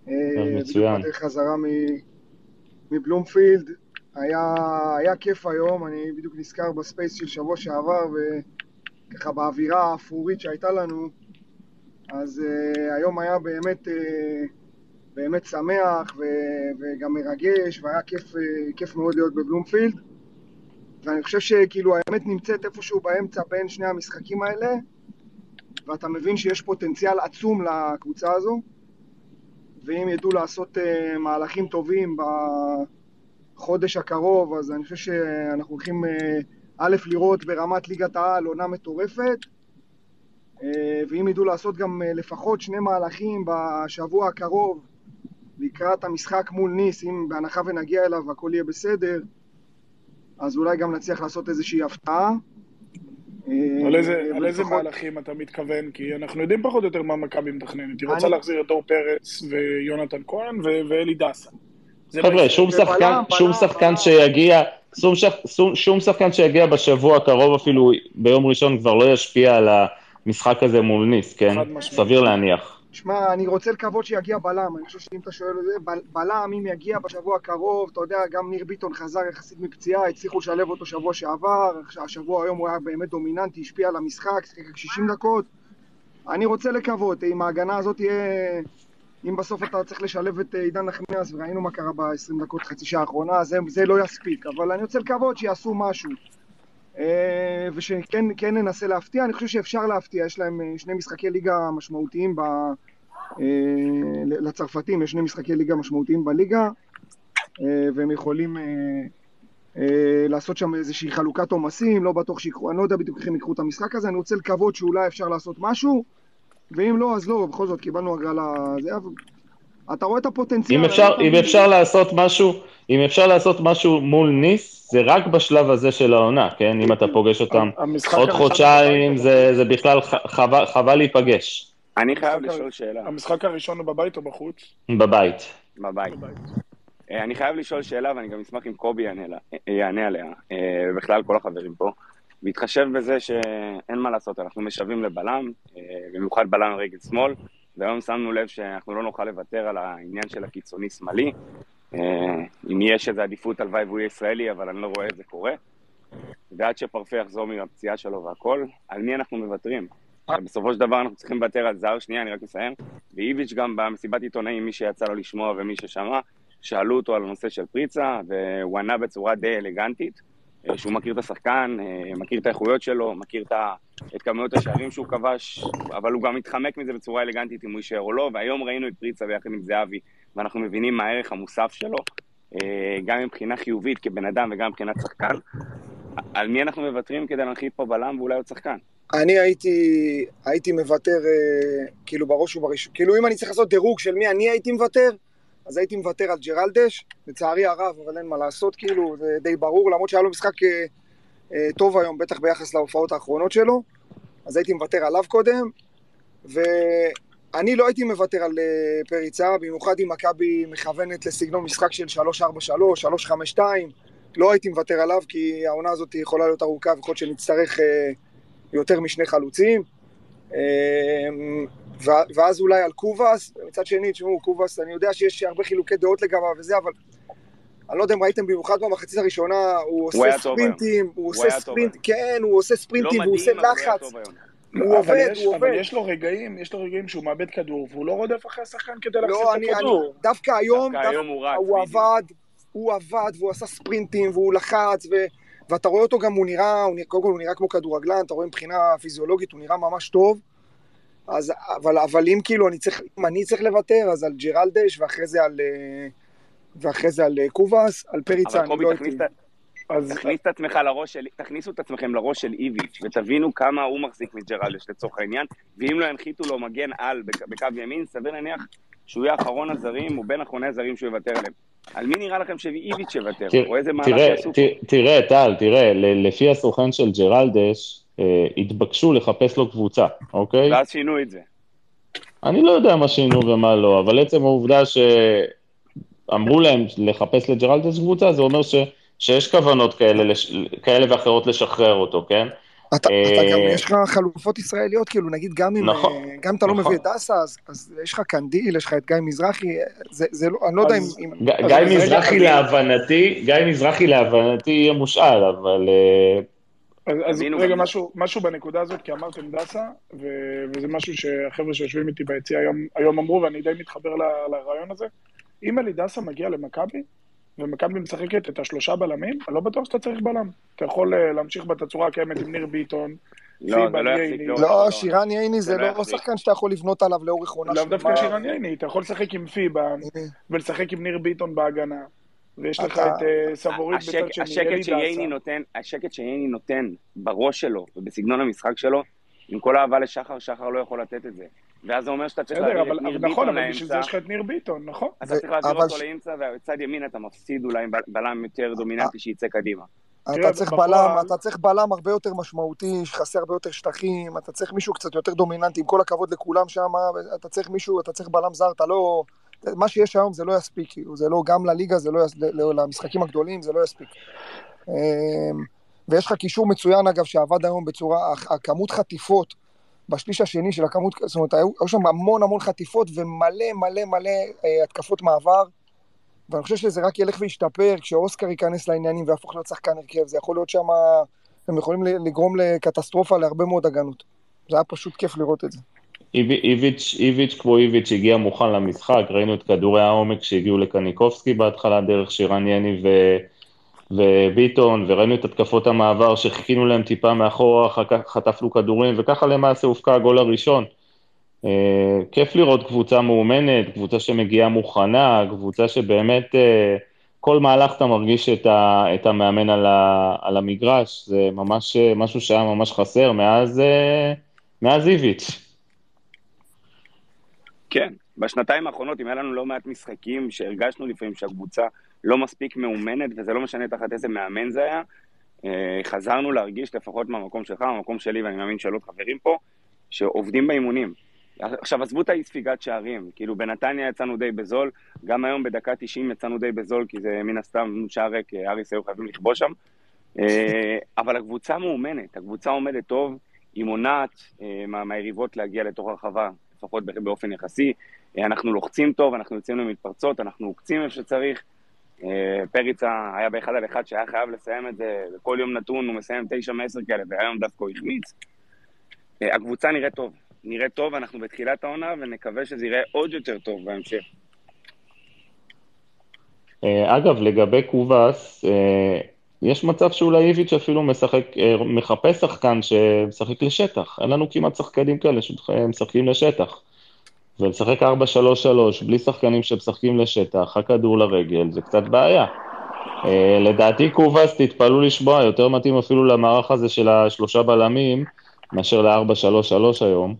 אה, מצוין. בדיוק בדרך חזרה מ- מבלומפילד. היה, היה כיף היום, אני בדיוק נזכר ב space של שבוע שעבר, וככה באווירה האפרורית שהייתה לנו, אז אה, היום היה באמת, אה, באמת שמח ו, וגם מרגש, והיה כיף, אה, כיף מאוד להיות בבלומפילד. ואני חושב שכאילו האמת נמצאת איפשהו באמצע בין שני המשחקים האלה, ואתה מבין שיש פוטנציאל עצום לקבוצה הזו, ואם ידעו לעשות uh, מהלכים טובים בחודש הקרוב, אז אני חושב שאנחנו הולכים uh, א', לראות ברמת ליגת העל עונה מטורפת, uh, ואם ידעו לעשות גם uh, לפחות שני מהלכים בשבוע הקרוב לקראת המשחק מול ניס, אם בהנחה ונגיע אליו והכל יהיה בסדר, אז אולי גם נצליח לעשות איזושהי הפתעה. על איזה, אה, על איזה ולפחות- מהלכים אתה מתכוון? כי אנחנו יודעים פחות או יותר מה מכבי מתכננת. היא רוצה אני- להחזיר את אור פרץ ויונתן כהן ואלי דסה. חבר'ה, שום שחקן, שום בלם, שחקן. שיגיע, שום שח- שום- שום שחקן שיגיע בשבוע הקרוב אפילו ביום ראשון כבר לא ישפיע על המשחק הזה מול ניס, כן? סביר להניח. שמע, אני רוצה לקוות שיגיע בלם, אני חושב שאם אתה שואל את זה, בל- בלם, אם יגיע בשבוע הקרוב, אתה יודע, גם ניר ביטון חזר יחסית מפציעה, הצליחו לשלב אותו שבוע שעבר, השבוע היום הוא היה באמת דומיננטי, השפיע על המשחק, שיחק רק 60 דקות. אני רוצה לקוות, אם ההגנה הזאת תהיה... אם בסוף אתה צריך לשלב את אה, עידן נחמיאס, וראינו מה קרה ב-20 דקות, חצי שעה האחרונה, זה, זה לא יספיק, אבל אני רוצה לקוות שיעשו משהו. אה, ושכן כן ננסה להפתיע, אני חושב שאפשר להפתיע, יש להם אה, שני משחקי ליגה משמעותיים ב... לצרפתים יש שני משחקי ליגה משמעותיים בליגה והם יכולים לעשות שם איזושהי חלוקת עומסים, לא בטוח שיקחו, אני לא יודע בדיוק איך הם ייקחו את המשחק הזה, אני רוצה לקוות שאולי אפשר לעשות משהו ואם לא, אז לא, בכל זאת קיבלנו הגרלה זה, אתה רואה את הפוטנציאל. אם אפשר, אם אפשר לעשות משהו, אם אפשר לעשות משהו מול ניס, זה רק בשלב הזה של העונה, כן? אם אתה פוגש אותם עוד חודשיים, זה, זה בכלל חבל, חבל להיפגש אני חייב לשאול שאלה, המשחק הראשון הוא בבית או בחוץ? בבית. בבית. בבית. אה, אני חייב לשאול שאלה, ואני גם אשמח אם קובי יענה אה, יענה עליה, אה, ובכלל כל החברים פה. בהתחשב בזה שאין מה לעשות, אנחנו משווים לבלם, אה, במיוחד בלם רגל שמאל, והיום שמנו לב שאנחנו לא נוכל לוותר על העניין של הקיצוני שמאלי. אה, אם יש איזו עדיפות, הלוואי והוא יהיה ישראלי, אבל אני לא רואה את זה קורה. ועד שפרפה יחזור מהפציעה שלו והכל, על מי אנחנו מוותרים? בסופו של דבר אנחנו צריכים לוותר על זר, שנייה, אני רק מסיים. ואיביץ' גם במסיבת עיתונאים, מי שיצא לו לשמוע ומי ששמע, שאלו אותו על הנושא של פריצה, והוא ענה בצורה די אלגנטית, שהוא מכיר את השחקן, אה, מכיר את האיכויות שלו, מכיר את, כמויות השערים שהוא כבש, אבל הוא גם מתחמק מזה בצורה אלגנטית אם הוא יישאר או לא, והיום ראינו את פריצה ביחד עם זהבי, ואנחנו מבינים מה הערך המוסף שלו, אה, גם מבחינה חיובית כבן אדם וגם מבחינת שחקן. על מי אנחנו מוותרים כדי להנחית פה בלם ואולי עוד שחקן? אני הייתי, הייתי מוותר, אה, כאילו בראש ובראשון, כאילו אם אני צריך לעשות דירוג של מי אני הייתי מוותר, אז הייתי מוותר על ג'רלדש, לצערי הרב, אבל אין מה לעשות, כאילו, זה די ברור, למרות שהיה לו משחק אה, אה, טוב היום, בטח ביחס להופעות האחרונות שלו, אז הייתי מוותר עליו קודם, ואני לא הייתי מוותר על אה, פריצה, במיוחד אם מכבי מכוונת לסגנון משחק של 3-4-3, 3-5-2, לא הייתי מוותר עליו, כי העונה הזאת יכולה להיות ארוכה, ויכול להיות שנצטרך אה, יותר משני חלוצים. אה, ואז אולי על קובאס, מצד שני, תשמעו, קובאס, אני יודע שיש הרבה חילוקי דעות לגביו וזה, אבל אני לא יודע אם ראיתם במיוחד במחצית הראשונה, הוא עושה ספרינטים, הוא הוא עושה ספרינט. כן, הוא עושה לא ספרינטים, והוא עושה אבל הוא היה לחץ. הוא אבל עובד, יש- הוא אבל עובד. יש לו רגעים, יש לו רגעים שהוא מאבד כדור, והוא לא רודף אחרי השחקן כדי להחזיר לא, את אני, אני, הכדור. דווקא היום, דווקא היום הוא רץ, הוא בדיוק. עבד, הוא עבד, והוא עשה ספרינטים, והוא לחץ, ו... ואתה רואה אותו גם, הוא נראה, הוא נראה, קודם כל הוא נראה כמו כדורגלן, אתה רואה מבחינה פיזיולוגית, הוא נראה ממש טוב. אז, אבל, אבל אם כאילו אני צריך, אם אני צריך לוותר, אז על ג'רלדש, ואחרי זה על, אה, ואחרי זה על אה, קובאס, על פריצה, אני קובי, לא הייתי. אז תכניס את עצמך לראש של, תכניסו את עצמכם לראש של איביץ' ותבינו כמה הוא מחזיק מג'רלדש לצורך העניין, ואם לא ינחיתו לו מגן על בק- בקו ימין, סביר להניח שהוא יהיה אחרון הזרים, או בין אחרוני הזרים שהוא יוותר עליהם. על מי נראה לכם שאיביץ' יוותר? או איזה מהלך תראה, יעשו תראה, טל, תראה, ל- לפי הסוכן של ג'רלדש, התבקשו לחפש לו קבוצה, אוקיי? ואז שינו את זה. אני לא יודע מה שינו ומה לא, אבל עצם העובדה שאמרו להם לחפש לג'רלדש קבוצה, זה אומר ש... שיש כוונות כאלה, לש... כאלה ואחרות לשחרר אותו, כן? אתה, אה, אתה גם, יש לך חלופות ישראליות, כאילו, נגיד, גם אם, נכון, אה, גם אם אתה לא נכון. מביא את דסה, אז, אז יש לך קנדיל, יש לך את גיא מזרחי, זה, זה לא, אני לא יודע אם... גיא מזרחי להבנתי, גיא מזרחי להבנתי יהיה מושאל, אבל אה, אז, אז רגע, משהו, משהו בנקודה הזאת, כי אמרתם דסה, ו, וזה משהו שהחבר'ה שיושבים איתי ביציע היום, היום אמרו, ואני די מתחבר ל- לרעיון הזה. אם אלי דסה מגיע למכבי, ומכבי משחקת את השלושה בלמים, אני לא בטוח שאתה צריך בלם. אתה יכול אה, להמשיך בתצורה הקיימת עם ניר ביטון, לא, זה לא יחזיק ייני. לאורך לא, העונה. שירן ייני זה זה לא לא. שחקן שאתה יכול לבנות עליו לאורך עונה לאו שלמה. דווקא שירן ייני, אתה יכול לשחק עם פיבן, ולשחק עם ניר ביטון בהגנה, ויש לך את אה, סבורית בצד שני, השקט שייני. נותן, השקט שייני נותן בראש שלו ובסגנון המשחק שלו, עם כל האהבה לשחר, שחר לא יכול לתת את זה. ואז זה אומר שאתה צריך להעביר אבל את ניר נכון, ביטון אבל בשביל זה לאמצע. יש לך את ניר ביטון, נכון? אתה צריך להעביר אותו לאמצע, ובצד ימין אתה מפסיד אולי בלם יותר דומיננטי שיצא קדימה. אתה צריך בלם, אתה צריך בלם הרבה יותר משמעותי, שחסר הרבה יותר שטחים, אתה צריך מישהו קצת יותר דומיננטי, עם כל הכבוד לכולם שם, אתה צריך מישהו, אתה צריך בלם זר, אתה לא... מה שיש היום זה לא יספיק, כאילו, זה לא, גם לליגה זה לא יספיק, למשחקים הגדולים זה לא יספיק. אמ, ויש לך קישור מצוין אגב, שעבד היום בצורה, הכ- הכמות חטיפות, בשליש השני של הכמות, זאת אומרת, היו, היו שם המון המון חטיפות ומלא מלא מלא אה, התקפות מעבר. ואני חושב שזה רק ילך וישתפר כשאוסקר ייכנס לעניינים ויהפוך להיות שחקן הרכב, זה יכול להיות שם, הם יכולים לגרום לקטסטרופה להרבה מאוד הגנות. זה היה פשוט כיף לראות את זה. איבי- איביץ', איביץ' כמו איביץ' הגיע מוכן למשחק, ראינו את כדורי העומק שהגיעו לקניקובסקי בהתחלה דרך שירן יני ו... וביטון, וראינו את התקפות המעבר שחיכינו להם טיפה מאחורה, אחר כך חטפנו כדורים, וככה למעשה הופקע הגול הראשון. אה, כיף לראות קבוצה מאומנת, קבוצה שמגיעה מוכנה, קבוצה שבאמת אה, כל מהלך אתה מרגיש את, ה, את המאמן על, ה, על המגרש, זה ממש אה, משהו שהיה ממש חסר מאז, אה, מאז איביץ'. כן, בשנתיים האחרונות, אם היה לנו לא מעט משחקים שהרגשנו לפעמים שהקבוצה לא מספיק מאומנת, וזה לא משנה תחת איזה מאמן זה היה, אה, חזרנו להרגיש לפחות מהמקום שלך, מהמקום שלי, ואני מאמין עוד חברים פה, שעובדים באימונים. עכשיו, עזבו את האי ספיגת שערים, כאילו בנתניה יצאנו די בזול, גם היום בדקה 90 יצאנו די בזול, כי זה מן הסתם שער ריק, אה, אריס היו חייבים לכבוש שם. אה, אבל הקבוצה מאומנת, הקבוצה עומדת טוב, היא מונעת מה- מהיריבות להגיע לתוך הרחבה, לפחות באופן יחסי. אה, אנחנו לוחצים טוב, אנחנו יוצאים למתפרצות, אנחנו עוקצים איפה שצריך. אה, פריצה היה באחד על אחד שהיה חייב לסיים את זה, וכל יום נתון הוא מסיים תשע מעשר כאלה, והיום דווקא הוא החמיץ. אה, הקבוצה נראית טוב, נראית טוב, אנחנו בתחילת העונה, ונקווה שזה יראה עוד יותר טוב בהמשך. אגב, לגבי קובאס, יש מצב שאולי איביץ' אפילו משחק, אה, מחפש שחקן שמשחק לשטח. אין לנו כמעט שחקנים כאלה שמשחקים לשטח. ולשחק 4-3-3 בלי שחקנים שמשחקים לשטח, הכדור לרגל, זה קצת בעיה. אה, לדעתי קובאס, תתפלאו לשמוע, יותר מתאים אפילו למערך הזה של השלושה בלמים, מאשר ל-4-3-3 היום.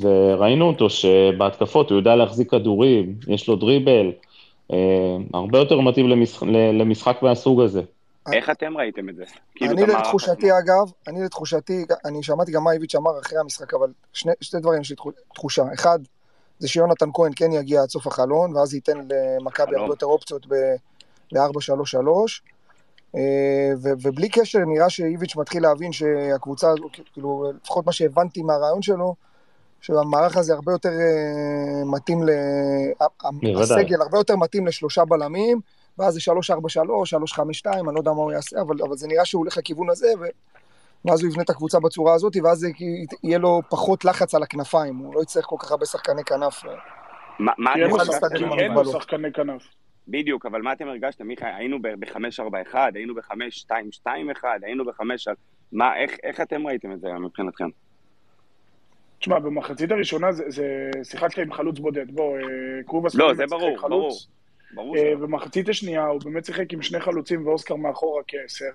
וראינו אותו שבהתקפות הוא יודע להחזיק כדורים, יש לו דריבל, אה, הרבה יותר מתאים למשחק, מהסוג הזה. איך אתם ראיתם את זה? כאילו, אני לתחושתי. אגב, אני לתחושתי, אני שמעתי גם מה איביץ' אמר אחרי המשחק, אבל שני, דברים יש לי תחו- תחושה. אחד, זה שיונתן כהן כן יגיע עד סוף החלון, ואז ייתן למכבי. הרבה יותר אופציות ב-4-3-3. ובלי קשר, נראה שאיביץ' מתחיל להבין שהקבוצה, הזו, כאילו, לפחות מה שהבנתי מהרעיון שלו, שהמערך הזה הרבה יותר אה, מתאים ל... הסגל הרבה יותר מתאים לשלושה בלמים, ואז זה 3-4-3, 3-5-2, אני לא יודע מה הוא יעשה, אבל, אבל זה נראה שהוא הולך לכיוון הזה, ו... ואז הוא יבנה את הקבוצה בצורה הזאת, ואז זה, יהיה לו פחות לחץ על הכנפיים, הוא לא יצטרך כל כך הרבה שחקני כנף. מה אתם עם אין לו. שחקני כנף. בדיוק, אבל מה אתם הרגשתם, מיכאל? היינו ב-541, היינו ב-5221, היינו ב-5... מה, איך, איך אתם ראיתם את זה מבחינתכם? תשמע, במחצית הראשונה זה, זה שיחקת עם חלוץ בודד. בוא, אה, קובאס לא, זה ברור, חלוץ. ברור. ברור אה. במחצית השנייה הוא באמת שיחק עם שני חלוצים ואוסקר מאחורה כעשר.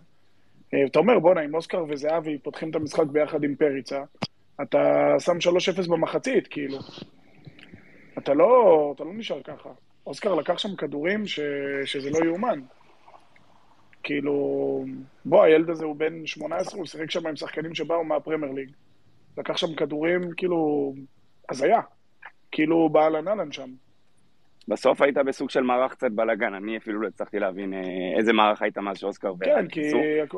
אה, אתה אומר, בואנה, אם אוסקר וזהבי פותחים את המשחק ביחד עם פריצה, אתה שם 3-0 במחצית, כאילו. אתה לא, אתה לא נשאר ככה. אוסקר לקח שם כדורים ש... שזה לא יאומן. כאילו, בוא, הילד הזה הוא בן 18, הוא שיחק שם עם שחקנים שבאו מהפרמייר ליג. לקח שם כדורים, כאילו, הזיה. כאילו, הוא באהלן אהלן שם. בסוף היית בסוג של מערך קצת בלאגן, אני אפילו לא הצלחתי להבין אה, איזה מערך היית מאז שאוסקר כן, כי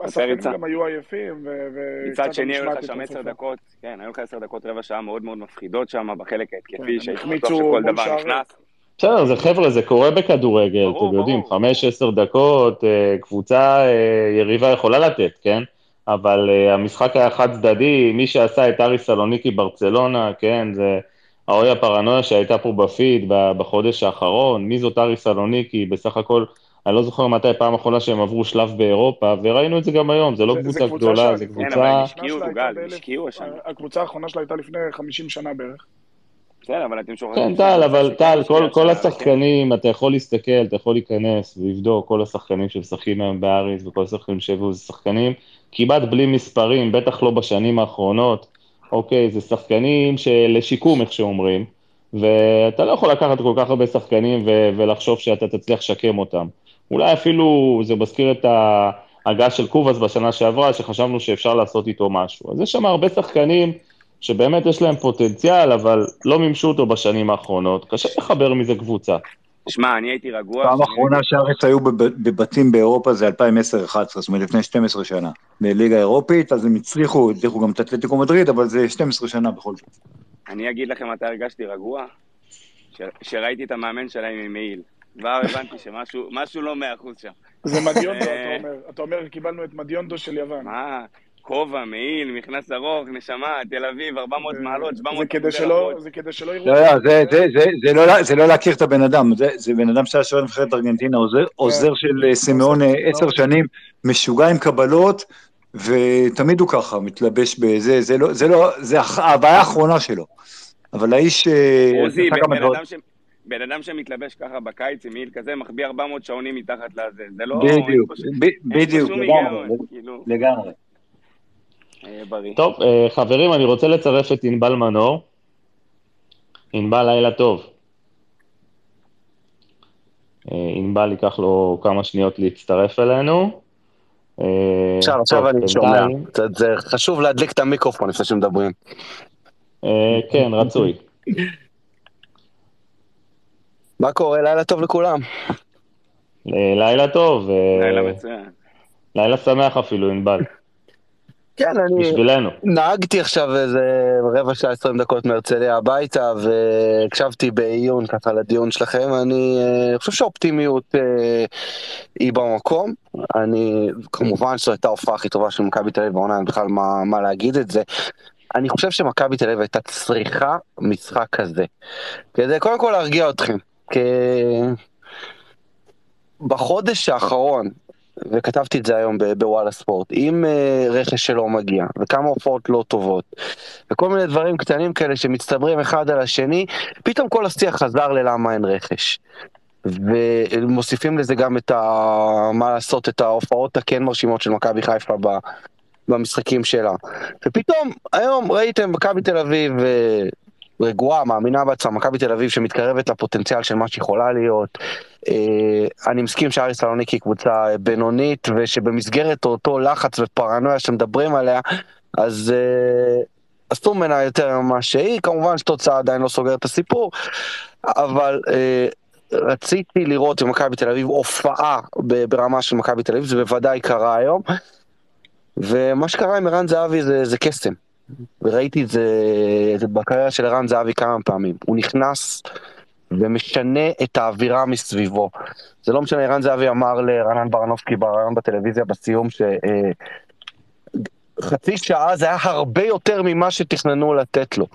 השחקנים גם היו עייפים, ו... מצד שני, היו לך שם עשר דקות, כן, היו לך עשר דקות, רבע שעה מאוד מאוד מפחידות שם, בחלק ההתקפי, כן, שהייתי בטוח שכל דבר נכנס. בסדר, זה חבר'ה, זה קורה בכדורגל, אתם יודעים, חמש, עשר דקות, אה, קבוצה אה, יריבה יכולה לתת, כן? אבל המשחק היה חד צדדי, מי שעשה את אריס סלוניקי ברצלונה, כן, זה... האוי הפרנויה שהייתה פה בפיד בחודש האחרון, מי זאת ארי סלוניקי, בסך הכל, אני לא זוכר מתי פעם אחרונה שהם עברו שלב באירופה, וראינו את זה גם היום, זה לא קבוצה גדולה, זה קבוצה... כן, אבל הם השקיעו, גל, הם השקיעו השנה. הקבוצה האחרונה שלה הייתה לפני 50 שנה בערך. בסדר, אבל אתם שוכחים... כן, טל, אבל טל, כל השחקנים, אתה יכול להסתכל, אתה יכול להיכנס ולבדוק, כל השחקנים שמשחקים היום באריס וכל השחקנים שהביאו, זה שחקנים כמעט בלי מספרים, בטח לא בשנים האחרונות. אוקיי, זה שחקנים לשיקום, איך שאומרים, ואתה לא יכול לקחת כל כך הרבה שחקנים ו- ולחשוב שאתה תצליח לשקם אותם. אולי אפילו, זה מזכיר את ההגעה של קובאס בשנה שעברה, שחשבנו שאפשר לעשות איתו משהו. אז יש שם הרבה שחקנים שבאמת יש להם פוטנציאל, אבל לא מימשו אותו בשנים האחרונות. קשה לחבר מזה קבוצה. שמע, אני הייתי רגוע. פעם אחרונה שהארץ היו בבתים באירופה זה 2010-2011, זאת אומרת לפני 12 שנה. בליגה האירופית, אז הם הצליחו, הצליחו גם את אתלטיקו מדריד, אבל זה 12 שנה בכל זאת. אני אגיד לכם מתי הרגשתי רגוע, שראיתי את המאמן שלהם עם מעיל. כבר הבנתי שמשהו לא מאה אחוז שם. זה מדיונדו, אתה אומר. אתה אומר, קיבלנו את מדיונדו של יוון. מה? כובע, מעיל, מכנס ארוך, נשמה, תל אביב, 400 מעלות, 700 זה כדי שלא, זה כדי שלא יראו... לא, לא, זה, זה, זה, זה, לא, זה לא להכיר את הבן אדם, זה, זה בן אדם שהיה שוער נבחרת ארגנטינה, עוזר, עוזר של סימאון עשר שנים, משוגע עם קבלות, ותמיד הוא ככה, מתלבש בזה, זה לא, זה לא, זה הבעיה האחרונה שלו. אבל האיש... עוזי, בן אדם ש... בן אדם שמתלבש ככה בקיץ עם מעיל כזה, מחביא 400 שעונים מתחת לזה, זה לא... בדיוק, בדיוק, לגמרי, לגמרי. בריא. טוב, חברים, אני רוצה לצרף את ענבל מנור. ענבל, לילה טוב. ענבל ייקח לו כמה שניות להצטרף אלינו. עכשיו, עכשיו אני שומע. זה חשוב להדליק את המיקרופון לפני שמדברים. כן, רצוי. מה קורה? לילה טוב לכולם. לילה טוב. לילה מצוין. לילה שמח אפילו, ענבל. כן, אני בשבילנו. נהגתי עכשיו איזה רבע שעה עשרים דקות מהרצליה הביתה והקשבתי בעיון ככה לדיון שלכם, אני uh, חושב שהאופטימיות uh, היא במקום, אני כמובן שזו הייתה ההופעה הכי טובה של מכבי תל אביב בעונה, אין בכלל מה, מה להגיד את זה. אני חושב שמכבי תל אביב הייתה צריכה משחק כזה, כדי קודם כל להרגיע אתכם, כי בחודש האחרון וכתבתי את זה היום בוואלה ספורט, אם uh, רכש שלו מגיע, וכמה הופעות לא טובות, וכל מיני דברים קטנים כאלה שמצטברים אחד על השני, פתאום כל השיח חזר ללמה אין רכש. ומוסיפים לזה גם את ה... מה לעשות, את ההופעות הכן מרשימות של מכבי חיפה ב... במשחקים שלה. ופתאום, היום ראיתם מכבי תל אביב רגועה, מאמינה בעצמה, מכבי תל אביב שמתקרבת לפוטנציאל של מה שיכולה להיות. אני מסכים שאריס סלוניקי היא קבוצה בינונית, ושבמסגרת אותו לחץ ופרנויה שמדברים עליה, אז עשו ממנה יותר ממה שהיא, כמובן שתוצאה עדיין לא סוגרת את הסיפור, אבל רציתי לראות במכבי תל אביב הופעה ברמה של מכבי תל אביב, זה בוודאי קרה היום, ומה שקרה עם ערן זהבי זה, זה קסם. וראיתי את זה, זה בקריירה של ערן זהבי כמה פעמים. הוא נכנס ומשנה את האווירה מסביבו. זה לא משנה, ערן זהבי אמר לרנן ברנובסקי בריאיון בטלוויזיה בסיום שחצי שעה זה היה הרבה יותר ממה שתכננו לתת לו.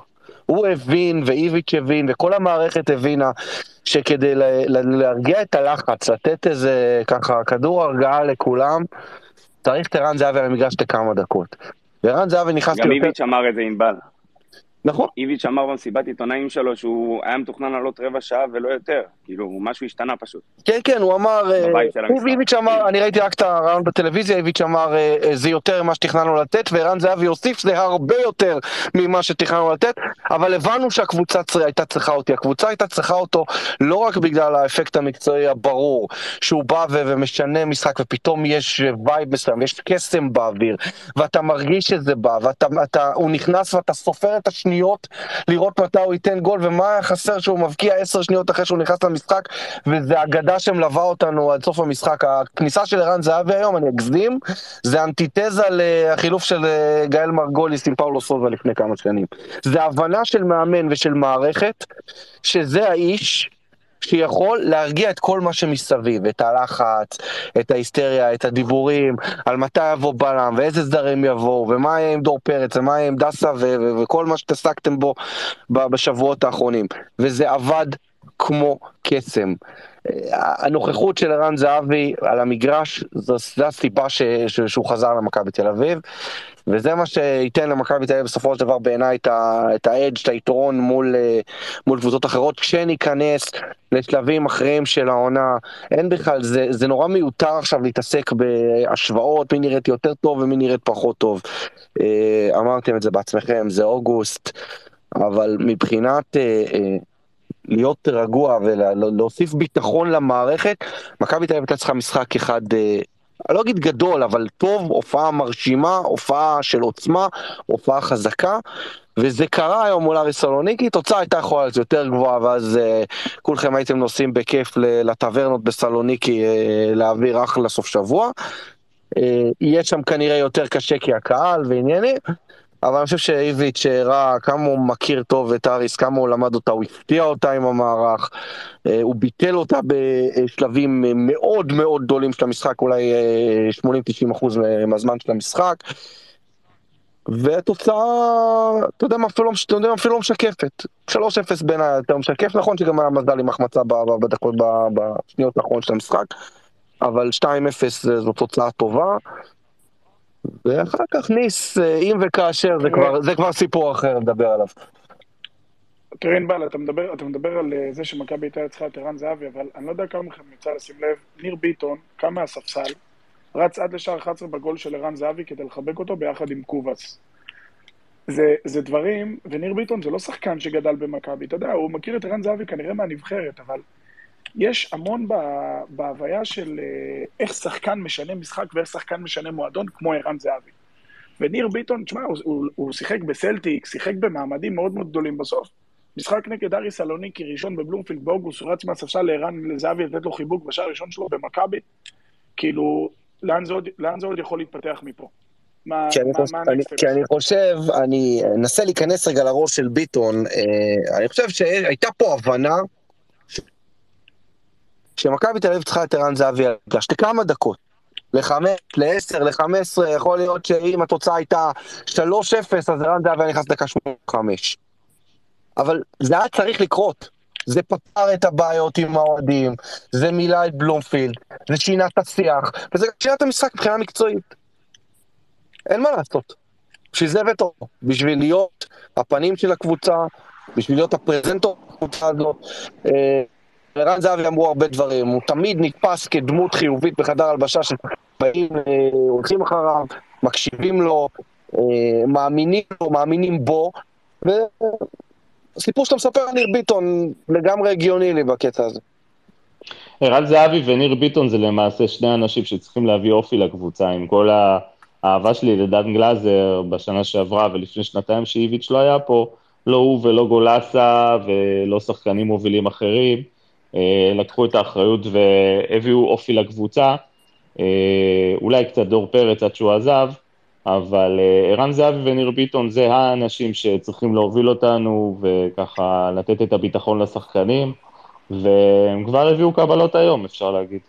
הוא הבין ואיביץ' הבין וכל המערכת הבינה שכדי להרגיע את הלחץ, לתת איזה ככה כדור הרגעה לכולם, צריך את ערן זהבי על המגרש לכמה דקות. וערן זהבי נכנס... גם איביץ' אמר את זה ענבל. נכון. איביץ' אמר במסיבת עיתונאים שלו שהוא היה מתוכנן לעלות רבע שעה ולא יותר, כאילו משהו השתנה פשוט. כן, כן, הוא אמר, אה. איביץ' אמר, אני ראיתי רק את הרעיון בטלוויזיה, איביץ' אמר, אה, אה, זה יותר ממה שתכננו לתת, וערן זהבי הוסיף, זה הרבה יותר ממה שתכננו לתת, אבל הבנו שהקבוצה הייתה צריכה אותי, הקבוצה הייתה צריכה אותו לא רק בגלל האפקט המקצועי הברור, שהוא בא ומשנה משחק, ופתאום יש vibe מסוים, יש קסם באוויר, ואתה מרגיש שזה בא, ואתה, אתה, הוא נכנס ואתה סופר את השניות לראות מתי הוא ייתן גול, ומה היה חסר שהוא מבקיע עשר שניות אחרי שהוא נכנס למשחק, וזה אגדה שמלווה אותנו עד סוף המשחק. הכניסה של ערן זהבי היום, אני אגזים, זה אנטיתזה לחילוף של אה, גאל מרגוליס עם פאולו סובה לפני כמה שנים. זה הבנה של מאמן ושל מערכת, שזה האיש שיכול להרגיע את כל מה שמסביב, את הלחץ, את ההיסטריה, את הדיבורים, על מתי יבוא בלם, ואיזה זרים יבואו, ומה יהיה עם דור פרץ, ומה יהיה עם דסה, ו- ו- וכל מה שהתעסקתם בו בשבועות האחרונים. וזה עבד כמו קסם. הנוכחות של ערן זהבי על המגרש, זו, זו הסיבה ש, ש, שהוא חזר למכבי תל אביב, וזה מה שייתן למכבי תל אביב בסופו של דבר בעיניי את את האדג', את היתרון מול, אה, מול קבוצות אחרות, כשניכנס לשלבים אחרים של העונה. אין בכלל, זה, זה נורא מיותר עכשיו להתעסק בהשוואות, מי נראית יותר טוב ומי נראית פחות טוב. אה, אמרתם את זה בעצמכם, זה אוגוסט, אבל מבחינת... אה, אה, להיות רגוע ולהוסיף ביטחון למערכת, מכבי תל אביב הייתה צריכה משחק אחד, אה, אני לא אגיד גדול, אבל טוב, הופעה מרשימה, הופעה של עוצמה, הופעה חזקה, וזה קרה היום מול אריס סלוניקי, תוצאה הייתה יכולה להיות יותר גבוהה, ואז אה, כולכם הייתם נוסעים בכיף לטברנות בסלוניקי אה, להעביר אחלה סוף שבוע. אה, יהיה שם כנראה יותר קשה כי הקהל ועניינים, אבל אני חושב שאיביץ' הראה כמה הוא מכיר טוב את אריס, כמה הוא למד אותה, הוא הפתיע אותה עם המערך, אה, הוא ביטל אותה בשלבים אה, מאוד מאוד גדולים של המשחק, אולי אה, 80-90 אחוז מהזמן של המשחק. והתוצאה, אתה יודע מה, אפילו לא, אתה יודע, אפילו לא משקפת. 3-0 בעיניי יותר משקף, נכון שגם היה מזל עם החמצה בדקות, בשניות האחרונות של המשחק, אבל 2-0 זה- זו תוצאה טובה. ואחר כך ניס, אה, אם וכאשר, זה כבר, זה כבר סיפור אחר לדבר עליו. תראה ענבל, אתה מדבר, אתה מדבר על אה, זה שמכבי הייתה צריכה את ערן זהבי, אבל אני לא יודע כמה מכם יצא לשים לב, ניר ביטון קם מהספסל, רץ עד לשער 11 בגול של ערן זהבי כדי לחבק אותו ביחד עם קובאס. זה, זה דברים, וניר ביטון זה לא שחקן שגדל במכבי, אתה יודע, הוא מכיר את ערן זהבי כנראה מהנבחרת, אבל יש המון ב, בהוויה של אה, איך שחקן משנה משחק ואיך שחקן משנה מועדון כמו ערן זהבי. וניר ביטון, תשמע, הוא, הוא, הוא שיחק בסלטיק, שיחק במעמדים מאוד מאוד גדולים בסוף. משחק נגד ארי סלוניקי ראשון בבלומפילד באוגוסט, הוא רץ מהספסל לערן לזהבי לתת לו חיבוק בשער הראשון שלו במכבי. כאילו, לאן זה, עוד, לאן זה עוד יכול להתפתח מפה? מה, כי אני, מה, חושב, מה אני, כי? אני חושב, אני אנסה להיכנס רגע לראש של ביטון, אה, אני חושב שהייתה פה הבנה שמכבי תל אביב צריכה את ערן זהבי על המגרש לכמה דקות. לחמש, לעשר, לחמש עשרה, יכול להיות שאם התוצאה הייתה 3-0, אז ערן זהבי נכנס דקה 85. אבל זה היה צריך לקרות. זה פתר את הבעיות עם האוהדים, זה מילא את בלומפילד, זה שינה את השיח, וזה שינה את המשחק מבחינה מקצועית. אין מה לעשות. בשביל זה אותו, בשביל להיות הפנים של הקבוצה, בשביל להיות הפרזנטור בקבוצה הזאת. ערן זהבי אמרו הרבה דברים, הוא תמיד נתפס כדמות חיובית בחדר הלבשה שבאים, אה, הולכים אחריו, מקשיבים לו, אה, מאמינים לו, מאמינים בו, והסיפור שאתה מספר על ניר ביטון לגמרי הגיוני לי בקטע הזה. ערן זהבי וניר ביטון זה למעשה שני אנשים שצריכים להביא אופי לקבוצה, עם כל האהבה שלי לדן גלאזר בשנה שעברה ולפני שנתיים שאיביץ' לא היה פה, לא הוא ולא גולסה ולא שחקנים מובילים אחרים, לקחו את האחריות והביאו אופי לקבוצה, אה, אולי קצת דור פרץ עד שהוא עזב, אבל אה, ערן זהבי וניר ביטון זה האנשים שצריכים להוביל אותנו וככה לתת את הביטחון לשחקנים. והם כבר הביאו קבלות היום, אפשר להגיד.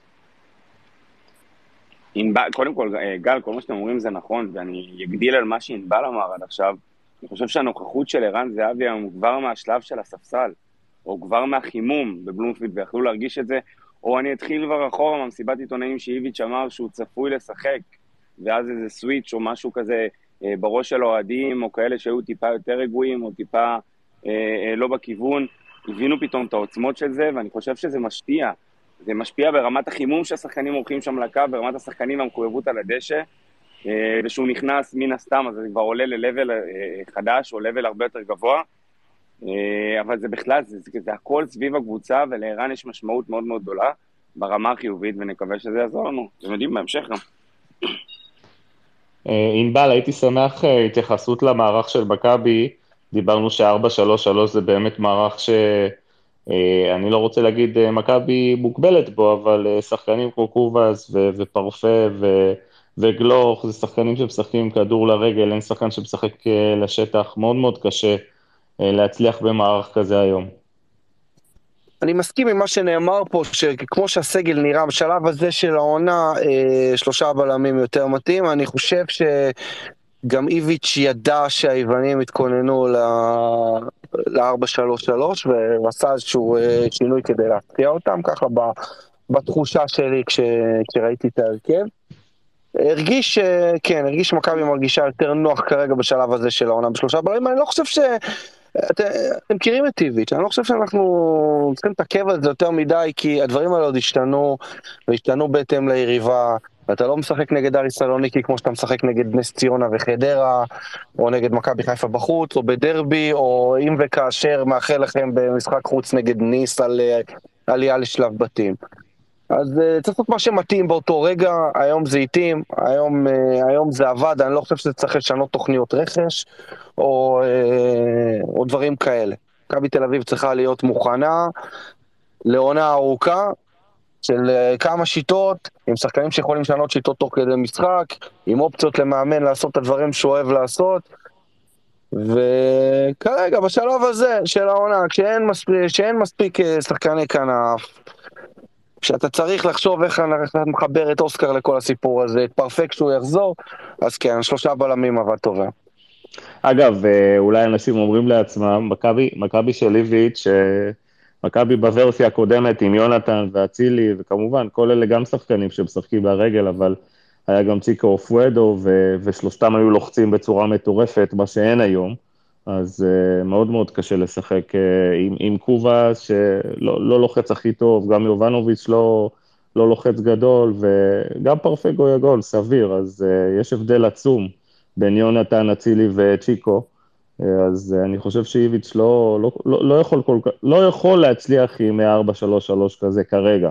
ענבל, קודם כל, אה, גל, כל מה שאתם אומרים זה נכון, ואני אגדיל על מה שענבל אמר עד עכשיו. אני חושב שהנוכחות של ערן זהבי היום כבר מהשלב של הספסל, או כבר מהחימום בבלומפילד, ויכלו להרגיש את זה, או אני אתחיל כבר אחורה מהמסיבת עיתונאים שאיביץ' אמר שהוא צפוי לשחק, ואז איזה סוויץ' או משהו כזה אה, בראש של האוהדים, או כאלה שהיו טיפה יותר רגועים, או טיפה אה, אה, לא בכיוון, הבינו פתאום את העוצמות של זה, ואני חושב שזה משפיע. זה משפיע ברמת החימום שהשחקנים עורכים שם לקו, ברמת השחקנים והמחויבות על הדשא, אה, וכשהוא נכנס, מן הסתם, אז זה כבר עולה ל-level אה, חדש, או level הרבה יותר גבוה. אה, אבל זה בכלל, זה, זה, זה הכל סביב הקבוצה, ולערן יש משמעות מאוד מאוד גדולה ברמה החיובית, ונקווה שזה יעזור לנו. אתם יודעים, בהמשך גם. אה, ענבל, הייתי שמח אה, התייחסות למערך של מכבי, דיברנו ש-4-3-3 זה באמת מערך שאני לא רוצה להגיד מכבי מוגבלת בו, אבל שחקנים כמו קובאס ופרפה וגלוך, זה שחקנים שמשחקים כדור לרגל, אין שחקן שמשחק לשטח, מאוד מאוד קשה להצליח במערך כזה היום. אני מסכים עם מה שנאמר פה, שכמו שהסגל נראה בשלב הזה של העונה, אה, שלושה בלמים יותר מתאים. אני חושב שגם איביץ' ידע שהיוונים התכוננו ל-4-3-3 ועשה איזשהו אה, שינוי כדי להפתיע אותם, ככה בתחושה שלי כש, כשראיתי את ההרכב. הרגיש, אה, כן, הרגיש שמכבי מרגישה יותר נוח כרגע בשלב הזה של העונה בשלושה בלמים, אני לא חושב ש... אתם מכירים את טיביץ', אני לא חושב שאנחנו צריכים להתעכב על זה יותר מדי, כי הדברים האלה עוד השתנו, והשתנו בהתאם ליריבה. ואתה לא משחק נגד אריס סלוניקי כמו שאתה משחק נגד נס ציונה וחדרה, או נגד מכבי חיפה בחוץ, או בדרבי, או אם וכאשר מאחל לכם במשחק חוץ נגד ניס על אה, עלייה לשלב בתים. אז uh, צריך לעשות מה שמתאים באותו רגע, היום זה התאים, היום, uh, היום זה עבד, אני לא חושב שצריך לשנות תוכניות רכש או, uh, או דברים כאלה. מכבי תל אביב צריכה להיות מוכנה לעונה ארוכה של uh, כמה שיטות, עם שחקנים שיכולים לשנות שיטות תוך כדי משחק, עם אופציות למאמן לעשות את הדברים שהוא אוהב לעשות. וכרגע, בשלב הזה של העונה, כשאין מספיק, כשאין מספיק שחקני כנף, כשאתה צריך לחשוב איך אתה מחבר את אוסקר לכל הסיפור הזה, את פרפקט שהוא יחזור, אז כן, שלושה בלמים עבד טובה. אגב, אה, אולי אנשים אומרים לעצמם, מכבי של איביץ', אה, מכבי בוורסיה הקודמת עם יונתן ואצילי, וכמובן, כל אלה גם שחקנים שמשחקים ברגל, אבל היה גם ציקו אופואדו, ושלושתם היו לוחצים בצורה מטורפת, מה שאין היום. אז uh, מאוד מאוד קשה לשחק uh, עם, עם קובה שלא לא לוחץ הכי טוב, גם יובנוביץ' לא, לא לוחץ גדול, וגם פרפגו יגול, סביר, אז uh, יש הבדל עצום בין יונתן, אצילי וצ'יקו, uh, אז uh, אני חושב שאיביץ' לא, לא, לא, לא, יכול כל, לא יכול להצליח עם 4-3-3 כזה כרגע.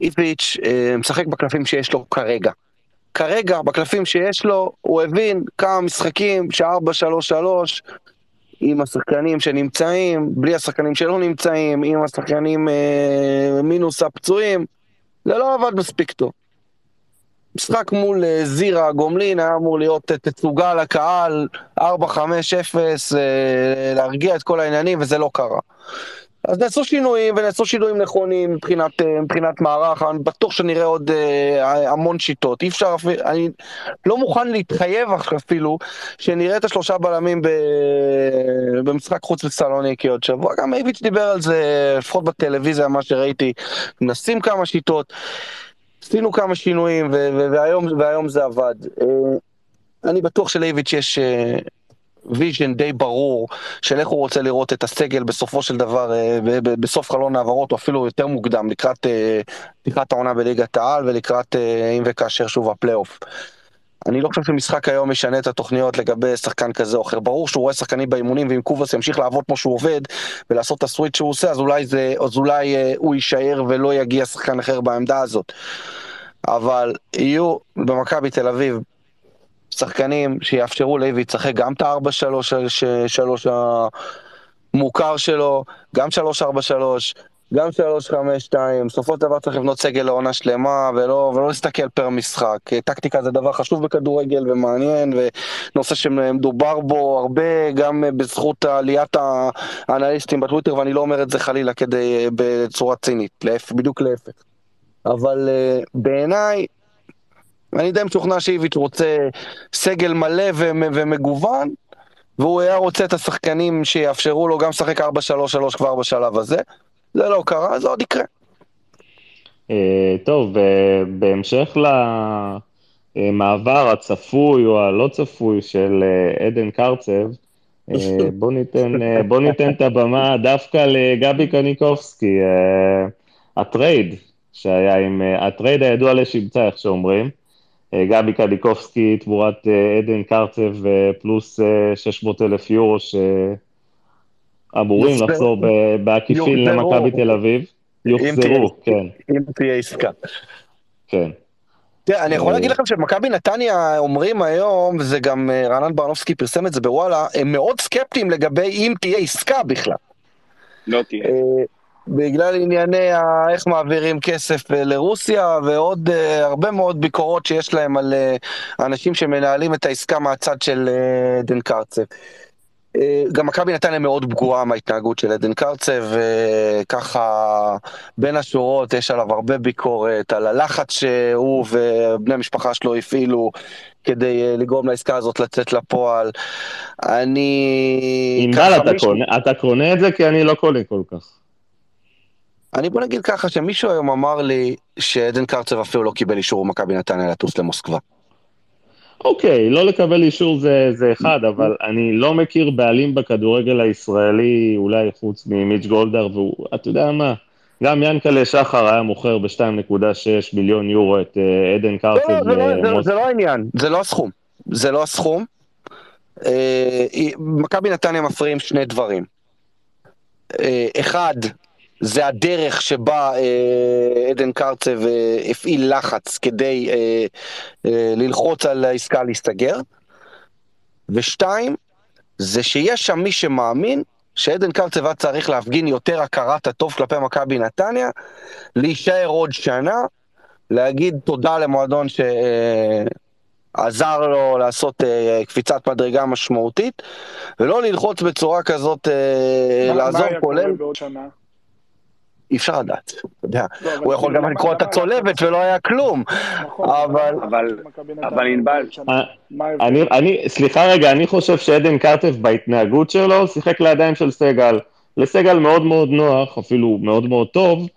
איביץ' משחק בקלפים שיש לו כרגע. כרגע, בקלפים שיש לו, הוא הבין כמה משחקים ש-4-3-3 עם השחקנים שנמצאים, בלי השחקנים שלא נמצאים, עם השחקנים אה, מינוס הפצועים, זה לא עבד מספיק טוב. משחק מול אה, זירה גומלין היה אמור להיות אה, תצוגה לקהל, 4-5-0, אה, להרגיע את כל העניינים, וזה לא קרה. אז נעשו שינויים, ונעשו שינויים נכונים מבחינת, אה, מבחינת מערך, אני בטוח שנראה עוד אה, המון שיטות. אי אפשר, אני לא מוכן להתחייב אפילו שנראה את השלושה בלמים ב, במשחק חוץ לסלוניקי עוד שבוע. גם איביץ' דיבר על זה, לפחות בטלוויזיה, מה שראיתי, ניסינו כמה שיטות, עשינו כמה שינויים, והיום, והיום זה עבד. אה, אני בטוח שלאיביץ' יש vision די ברור של איך הוא רוצה לראות את הסגל בסופו של דבר, אה, בסוף חלון העברות, או אפילו יותר מוקדם, לקראת אה, פתיחת העונה בליגת העל ולקראת אה, אם וכאשר שוב הפלייאוף. אני לא חושב שמשחק היום ישנה את התוכניות לגבי שחקן כזה או אחר. ברור שהוא רואה שחקנים באימונים ואם קובאס ימשיך לעבוד כמו שהוא עובד ולעשות את הסוויט שהוא עושה, אז אולי, זה, אז אולי אה, הוא יישאר ולא יגיע שחקן אחר בעמדה הזאת. אבל יהיו במכבי תל אביב שחקנים שיאפשרו לאיביץ' לשחק גם את ה-4-3-3 המוכר שלו, גם 3-4-3, גם 3-5-2, בסופו של דבר צריך לבנות סגל לעונה שלמה ולא, ולא להסתכל פר משחק. טקטיקה זה דבר חשוב בכדורגל ומעניין ונושא שמדובר בו הרבה גם בזכות עליית האנליסטים בטוויטר ואני לא אומר את זה חלילה כדי בצורה צינית, בדיוק להפך. אבל uh, בעיניי אני די משוכנע שאיביץ' רוצה סגל מלא ומגוון, והוא היה רוצה את השחקנים שיאפשרו לו גם לשחק 4-3-3 כבר בשלב הזה. זה לא קרה, זה עוד יקרה. אה, טוב, בהמשך המעבר הצפוי או הלא צפוי של אה, עדן קארצב, אה, בוא ניתן, אה, בוא ניתן את הבמה דווקא לגבי קניקובסקי, אה, ה trade שהיה עם, אה, ה trade הידוע לשמצה, איך שאומרים. אה, גבי קניקובסקי תמורת אה, עדן קארצב אה, פלוס אה, 600 אלף יורו שאמורים לחזור בעקיפין. למכבי תל אביב. יוחזרו, כן, אם תהיה עסקה. כן. תראה, אני יכול להגיד לכם שמכבי נתניה אומרים היום, וזה גם רענן ברנובסקי פרסם את זה בוואלה, הם מאוד סקפטיים לגבי אם תהיה עסקה בכלל. לא תהיה. בגלל ענייני ה- איך מעבירים כסף אה, לרוסיה ועוד אה, הרבה מאוד ביקורות שיש להם על אה, האנשים שמנהלים את העסקה מהצד של אה, עדן קרצב. גם מכבי נתניה מאוד פגועה מההתנהגות של עדן קרצב, וככה בין השורות יש עליו הרבה ביקורת על הלחץ שהוא ובני המשפחה שלו הפעילו כדי לגרום לעסקה הזאת לצאת לפועל. אני... ענבל, אתה מישהו- קונה- אתה קונה את זה כי אני לא קונה כל כך. אני בוא נגיד ככה שמישהו היום אמר לי שעדן קרצב אפילו לא קיבל אישור ממכבי נתניה לטוס למוסקבה. אוקיי, לא לקבל אישור זה, זה אחד, אבל אני לא מכיר בעלים בכדורגל הישראלי, אולי חוץ ממיץ' גולדהר, והוא, אתה יודע מה, גם ינקלה שחר היה מוכר ב-2.6 מיליון יורו את אה, עדן לא, קרצב לא, זה לא- זה לא- למוס- זה לא העניין, זה לא הסכום. זה לא הסכום. אה, מכבי נתניה מפריעים שני דברים. אה, אחד, זה הדרך שבה אה, עדן קרצב אה, הפעיל לחץ כדי אה, אה, ללחוץ על העסקה להסתגר. ושתיים, זה שיש שם מי שמאמין שעדן קרצב היה צריך להפגין יותר הכרת הטוב כלפי מכבי נתניה, להישאר עוד שנה, להגיד תודה למועדון שעזר לו לעשות אה, קפיצת מדרגה משמעותית, ולא ללחוץ בצורה כזאת, אה, מה- מה לעזור היה קורה כולל, בעוד שנה? אי אפשר לדעת, אתה יודע. לא, הוא יכול כאילו, גם למה- לקרוא את הצולבת ולא היה כלום. נכון, אבל- אבל- ענבל-? אה? אני, אני, סליחה רגע, אני חושב שעדן קרצב בהתנהגות שלו שיחק לידיים של סגל. לסגל מאוד מאוד נוח, אפילו מאוד מאוד טוב,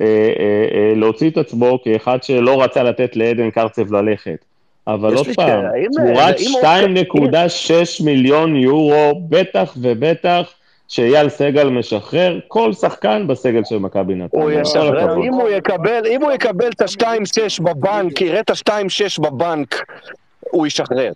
אה, אה, להוציא את עצמו כאחד שלא רצה לתת לעדן קרצב ללכת. אבל עוד פעם, תמורת אם הוא- 2.6 מיליון יורו, בטח ובטח שאייל סגל משחרר כל שחקן בסגל של מכבי הוא נתניה. כל ישחרר. אם הוא יקבל, אם הוא יקבל את ה-2.6 בבנק, יראה את ה-2.6 בבנק, הוא ישחרר.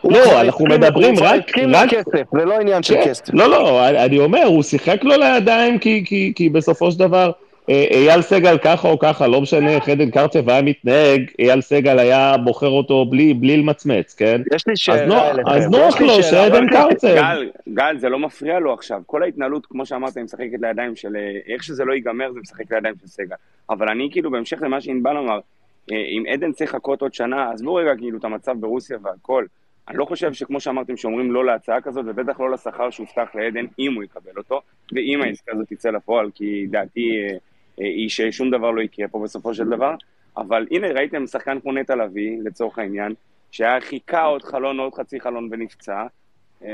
הוא לא, אנחנו הסכים- מדברים הוא רק- הסכים רק- לכסף, זה לא עניין של כן, כסף. לא, לא, אני אומר, הוא שיחק לו לידיים כי, בסופו של דבר אייל סגל ככה או ככה, לא משנה איך עדן קרצב היה מתנהג, אייל סגל היה בוחר אותו בלי, בלי למצמץ, כן? יש לי שאלה אליכם. אז נוח לו שעדן קרצב. גל, גל, זה לא מפריע לו עכשיו. כל ההתנהלות, כמו שאמרת, היא משחקת לידיים של... אה, איך שזה לא ייגמר, זה משחק לידיים של סגל. אבל אני, כאילו, בהמשך למה שענבל אמר, אה, אם עדן צריך לחכות עוד שנה, עזבו רגע, כאילו, את המצב ברוסיה והכל. אני לא חושב שכמו שאמרתם, שאומרים לא להצעה כזאת, ובטח לא לשכר שהובטח לעדן, אם הוא יקבל אותו, ואם העסקה הזאת תצא לפועל, כי דעתי אה, היא ששום דבר לא יקרה פה בסופו של דבר. אבל הנה, ראיתם שחקן כמו נטע לביא, לצורך העניין, שהיה חיכה עוד חלון, עוד חצי חלון ונפצע. אה,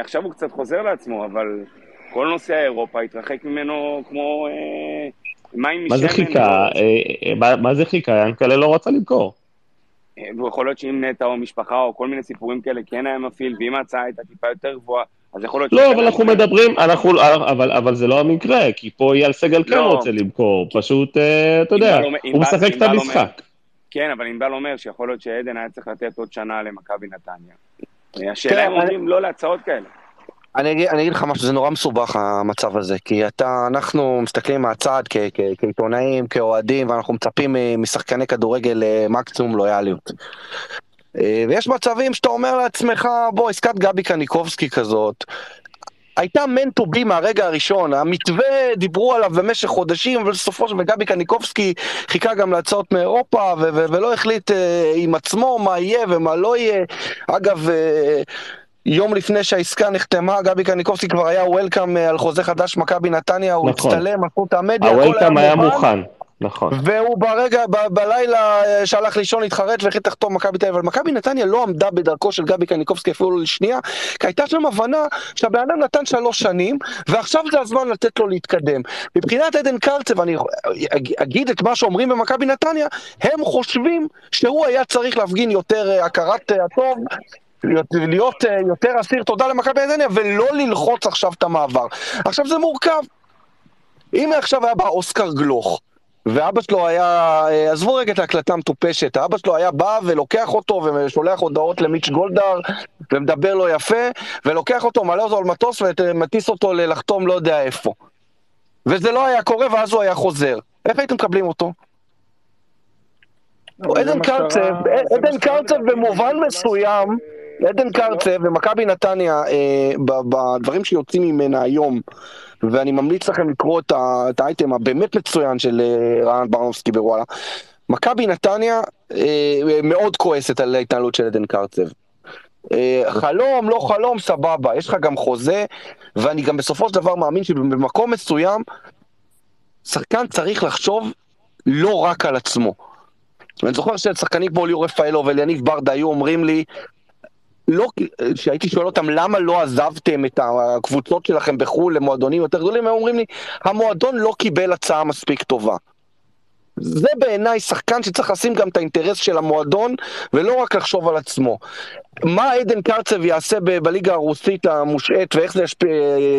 עכשיו הוא קצת חוזר לעצמו, אבל כל נושא האירופה התרחק ממנו כמו אה, מים משמן. מה זה חיכה? אה, אה, מה- מה זה חיכה? ינקלה לא רצה למכור. אה, ויכול להיות שאם נטע או משפחה או כל מיני סיפורים כאלה כן היה מפעיל, ואם ההצעה הייתה טיפה יותר גבוהה, אז יכול להיות... לא, אבל אנחנו. מדברים, אנחנו, אבל, אבל זה לא המקרה, כי פה אייל סגל כן לא. רוצה למכור, פשוט, אה, אתה יודע, הוא משחק את המשחק. כן, אבל ענבל אומר שיכול להיות שעדן היה צריך לתת עוד שנה למכבי נתניה. אה, השאלה אם אני- אומרים לא להצעות כאלה. אני אגיד, אני אגיד לך משהו, זה נורא מסובך המצב הזה, כי אתה, אנחנו מסתכלים מהצד כ- כ- כעיתונאים, כאוהדים, ואנחנו מצפים מ- משחקני כדורגל למקסימום לויאליות. אה, ויש מצבים שאתה אומר לעצמך, בוא, עסקת גבי קניקובסקי כזאת, הייתה to be מהרגע הראשון, המתווה דיברו עליו במשך חודשים, ובסופו של דבר גבי קניקובסקי חיכה גם להצעות מאירופה, ו- ו- ולא החליט אה, עם עצמו מה יהיה ומה לא יהיה. אגב, אה, יום לפני שהעסקה נחתמה, גבי קניקובסקי כבר היה וולקאם על חוזה חדש מכבי נתניה, הוא נכון. הצטלם, עשו את המדיה, הכל הוולקאם היה מוכן. נכון. והוא ברגע, ב- בלילה אה, שהלך לישון התחרט והחליט לחתום מכבי תל אביב, אבל מכבי נתניה לא עמדה בדרכו של גבי קניקובסקי אפילו לשנייה, כי הייתה שם הבנה שהבן אדם נתן שלוש שנים, ועכשיו זה הזמן לתת לו להתקדם. מבחינת עדן קרצב, אני אג- אגיד את מה שאומרים במכבי נתניה, הם חושבים שהוא היה צריך להפגין יותר אה, הכרת אה, הטוב. להיות, להיות אה, יותר אסיר תודה למכבי נתניה ולא ללחוץ עכשיו את המעבר. עכשיו זה מורכב, אם עכשיו היה בא אוסקר גלוך, ואבא שלו היה, אה, עזבו רגע את ההקלטה המטופשת, האבא שלו היה בא ולוקח אותו ושולח הודעות למיץ' גולדהר ומדבר לו יפה, ולוקח אותו, מעלה אותו על מטוס ומטיס אותו לחתום לא יודע איפה. וזה לא היה קורה ואז הוא היה חוזר. איך הייתם מקבלים אותו? עדן קרצב, מה עדן קרצב במובן מסוים, ש- עדן לא- קרצב ומכבי נתניה, אה, בדברים שיוצאים ממנה היום, ואני ממליץ לכם לקרוא את, ה, את האייטם הבאמת מצוין של אה, רענן ברנובסקי בוואלה. מכבי נתניה אה, מאוד כועסת על ההתנהלות של עדן קרצב. אה, חלום, לא חלום, סבבה, יש לך גם חוזה, ואני גם בסופו של דבר מאמין שבמקום מסוים, שחקן צריך לחשוב לא רק על עצמו. ואני זוכר ששחקנים כמו ליאור רפאלו ואליניב ברדה היו אומרים לי, לא, שהייתי שואל אותם למה לא עזבתם את הקבוצות שלכם בחו"ל למועדונים יותר גדולים, הם אומרים לי, המועדון לא קיבל הצעה מספיק טובה. זה בעיניי שחקן שצריך לשים גם את האינטרס של המועדון ולא רק לחשוב על עצמו. מה עדן קרצב יעשה ב- בליגה הרוסית המושעת ואיך זה ישפיע,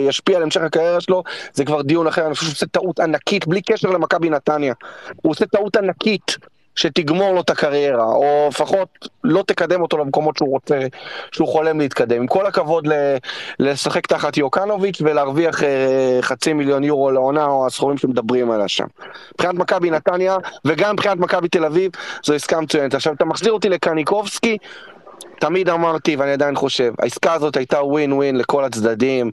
ישפיע על המשך הקריירה שלו זה כבר דיון אחר, אני חושב שהוא עושה טעות ענקית בלי קשר למכבי נתניה. הוא עושה טעות ענקית שתגמור לו את הקריירה, או לפחות לא תקדם אותו למקומות שהוא רוצה, שהוא חולם להתקדם. עם כל הכבוד ל- לשחק תחת יוקנוביץ' ולהרוויח אה, חצי מיליון יורו לעונה או הסכומים שמדברים עליה שם. מבחינת מכבי נתניה וגם מבחינת מכבי תל אביב זו עסקה מצוינת. עכשיו אתה מחזיר אותי לקניקובסקי, תמיד אמרתי ואני עדיין חושב, העסקה הזאת הייתה ווין ווין לכל הצדדים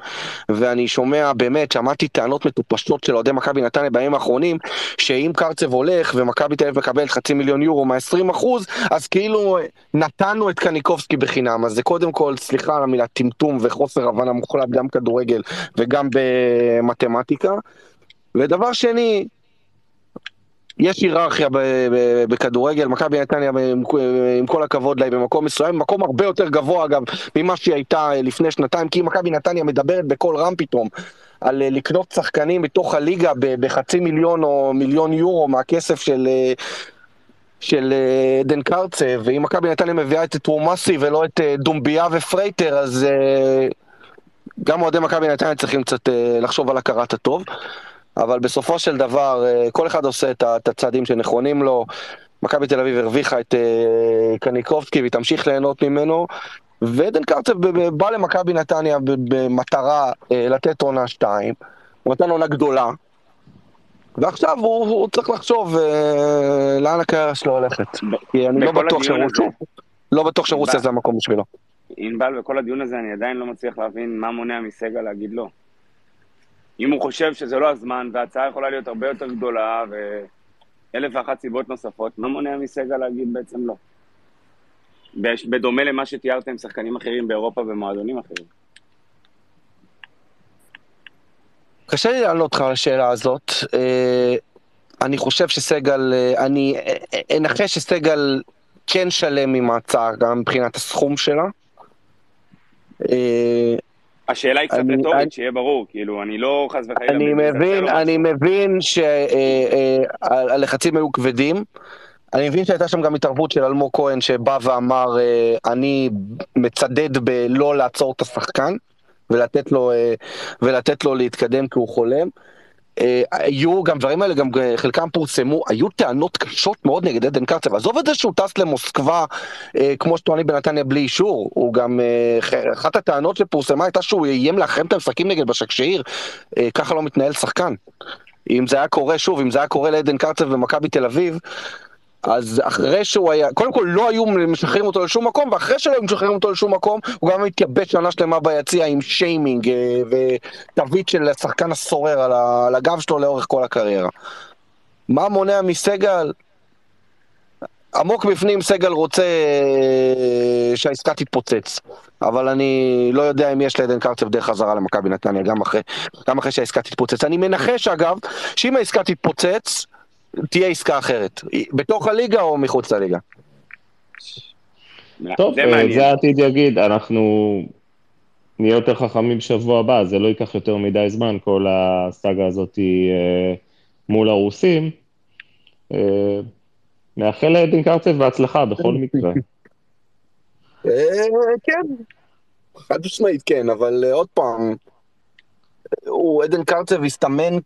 ואני שומע באמת, שמעתי טענות מטופשות של אוהדי מכבי נתניה בימים האחרונים שאם קרצב הולך ומכבי תל אביב מקבלת חצי מיליון יורו מה-20 אחוז אז כאילו נתנו את קניקובסקי בחינם. אז זה קודם כל, סליחה על המילה טמטום וחוסר הבנה מוחלט גם כדורגל וגם במתמטיקה. ודבר שני, יש היררכיה בכדורגל, מכבי נתניה עם, כל הכבוד לה במקום מסוים, מקום הרבה יותר גבוה אגב ממה שהיא הייתה לפני שנתיים, כי מכבי נתניה מדברת בקול רם פתאום על אה, לקנות שחקנים בתוך הליגה בחצי מיליון או מיליון יורו מהכסף של... אה, של אה, עדן קארצב, ואם מכבי נתניה מביאה את טרומאסי ולא את אה, דומביה ופרייטר, אז אה, גם אוהדי מכבי נתניה צריכים קצת אה, לחשוב על הכרת הטוב. אבל בסופו של דבר, אה, כל אחד עושה את הצעדים שנכונים לו. מכבי תל אביב הרוויחה את אה, קניקובסקי והיא תמשיך ליהנות ממנו. ועדן קרצב בא למכבי נתניה במטרה אה, לתת עונה שתיים. הוא נתן עונה גדולה. ועכשיו הוא, הוא צריך לחשוב אה, לאן הקריירה שלו הולכת. כי אני לא בטוח שרוסיה, לא בטוח שרוסיה. זה המקום בשבילו. ענבל, בכל הדיון הזה אני עדיין לא מצליח להבין מה מונע מסגל להגיד לא. אם הוא חושב שזה לא הזמן, וההצעה יכולה להיות הרבה יותר גדולה, ואלף ואחת סיבות נוספות, מה מונע מסגל להגיד בעצם לא? בדומה למה שתיארתם עם שחקנים אחרים באירופה ומועדונים אחרים. קשה לי לענות לך על השאלה הזאת. אה, אני חושב שסגל, אה, אני אה, אנחש שסגל כן שלם עם ההצעה, גם מבחינת הסכום שלה. אה, השאלה היא קצת אני- רטורית, שיהיה ברור, כאילו, אני לא חס וחלילה... אני מבין, אני. מבין שהלחצים היו כבדים. אני מבין שהייתה שם גם התערבות של אלמוג כהן שבא ואמר, אה, אני מצדד בלא לעצור את השחקן ולתת לו, אה, ולתת לו להתקדם כי הוא חולם. אה, היו גם דברים האלה, גם אה, חלקם פורסמו, היו טענות קשות מאוד נגד עדן קרצב. עזוב את זה שהוא טס למוסקבה, אה, כמו שטוענים בנתניה בלי אישור, הוא גם, אחת הטענות שפורסמה הייתה שהוא איים להחרם את המשחקים נגד בשקשיר, ככה לא מתנהל שחקן. אם זה היה קורה, שוב, אם זה היה קורה לעדן קרצב במכבי תל אביב, אז אחרי שהוא היה, קודם כל לא היו משחררים אותו לשום מקום, ואחרי שלא היו משחררים אותו לשום מקום, הוא גם התייבש שנה שלמה ביציע עם שיימינג אה, ותווית של השחקן הסורר על הגב שלו לאורך כל הקריירה. מה מונע מסגל? עמוק בפנים סגל רוצה אה, שהעסקה תתפוצץ, אבל אני לא יודע אם יש לעדן קרצב דרך חזרה למכבי נתניה, גם אחרי, גם אחרי שהעסקה תתפוצץ. אני מנחש אגב, שאם העסקה תתפוצץ, תהיה עסקה אחרת, בתוך הליגה או מחוץ לליגה. טוב, זה אה. זה העתיד יגיד, אנחנו נהיה יותר חכמים בשבוע הבא, זה לא ייקח יותר מדי זמן, כל הסאגה הזאת אה, מול הרוסים. אה, נאחל לעדן קרצב בהצלחה בכל מקרה. אה, כן, חד משמעית כן, אבל אה, עוד פעם, הוא, עדן קרצב הסתמן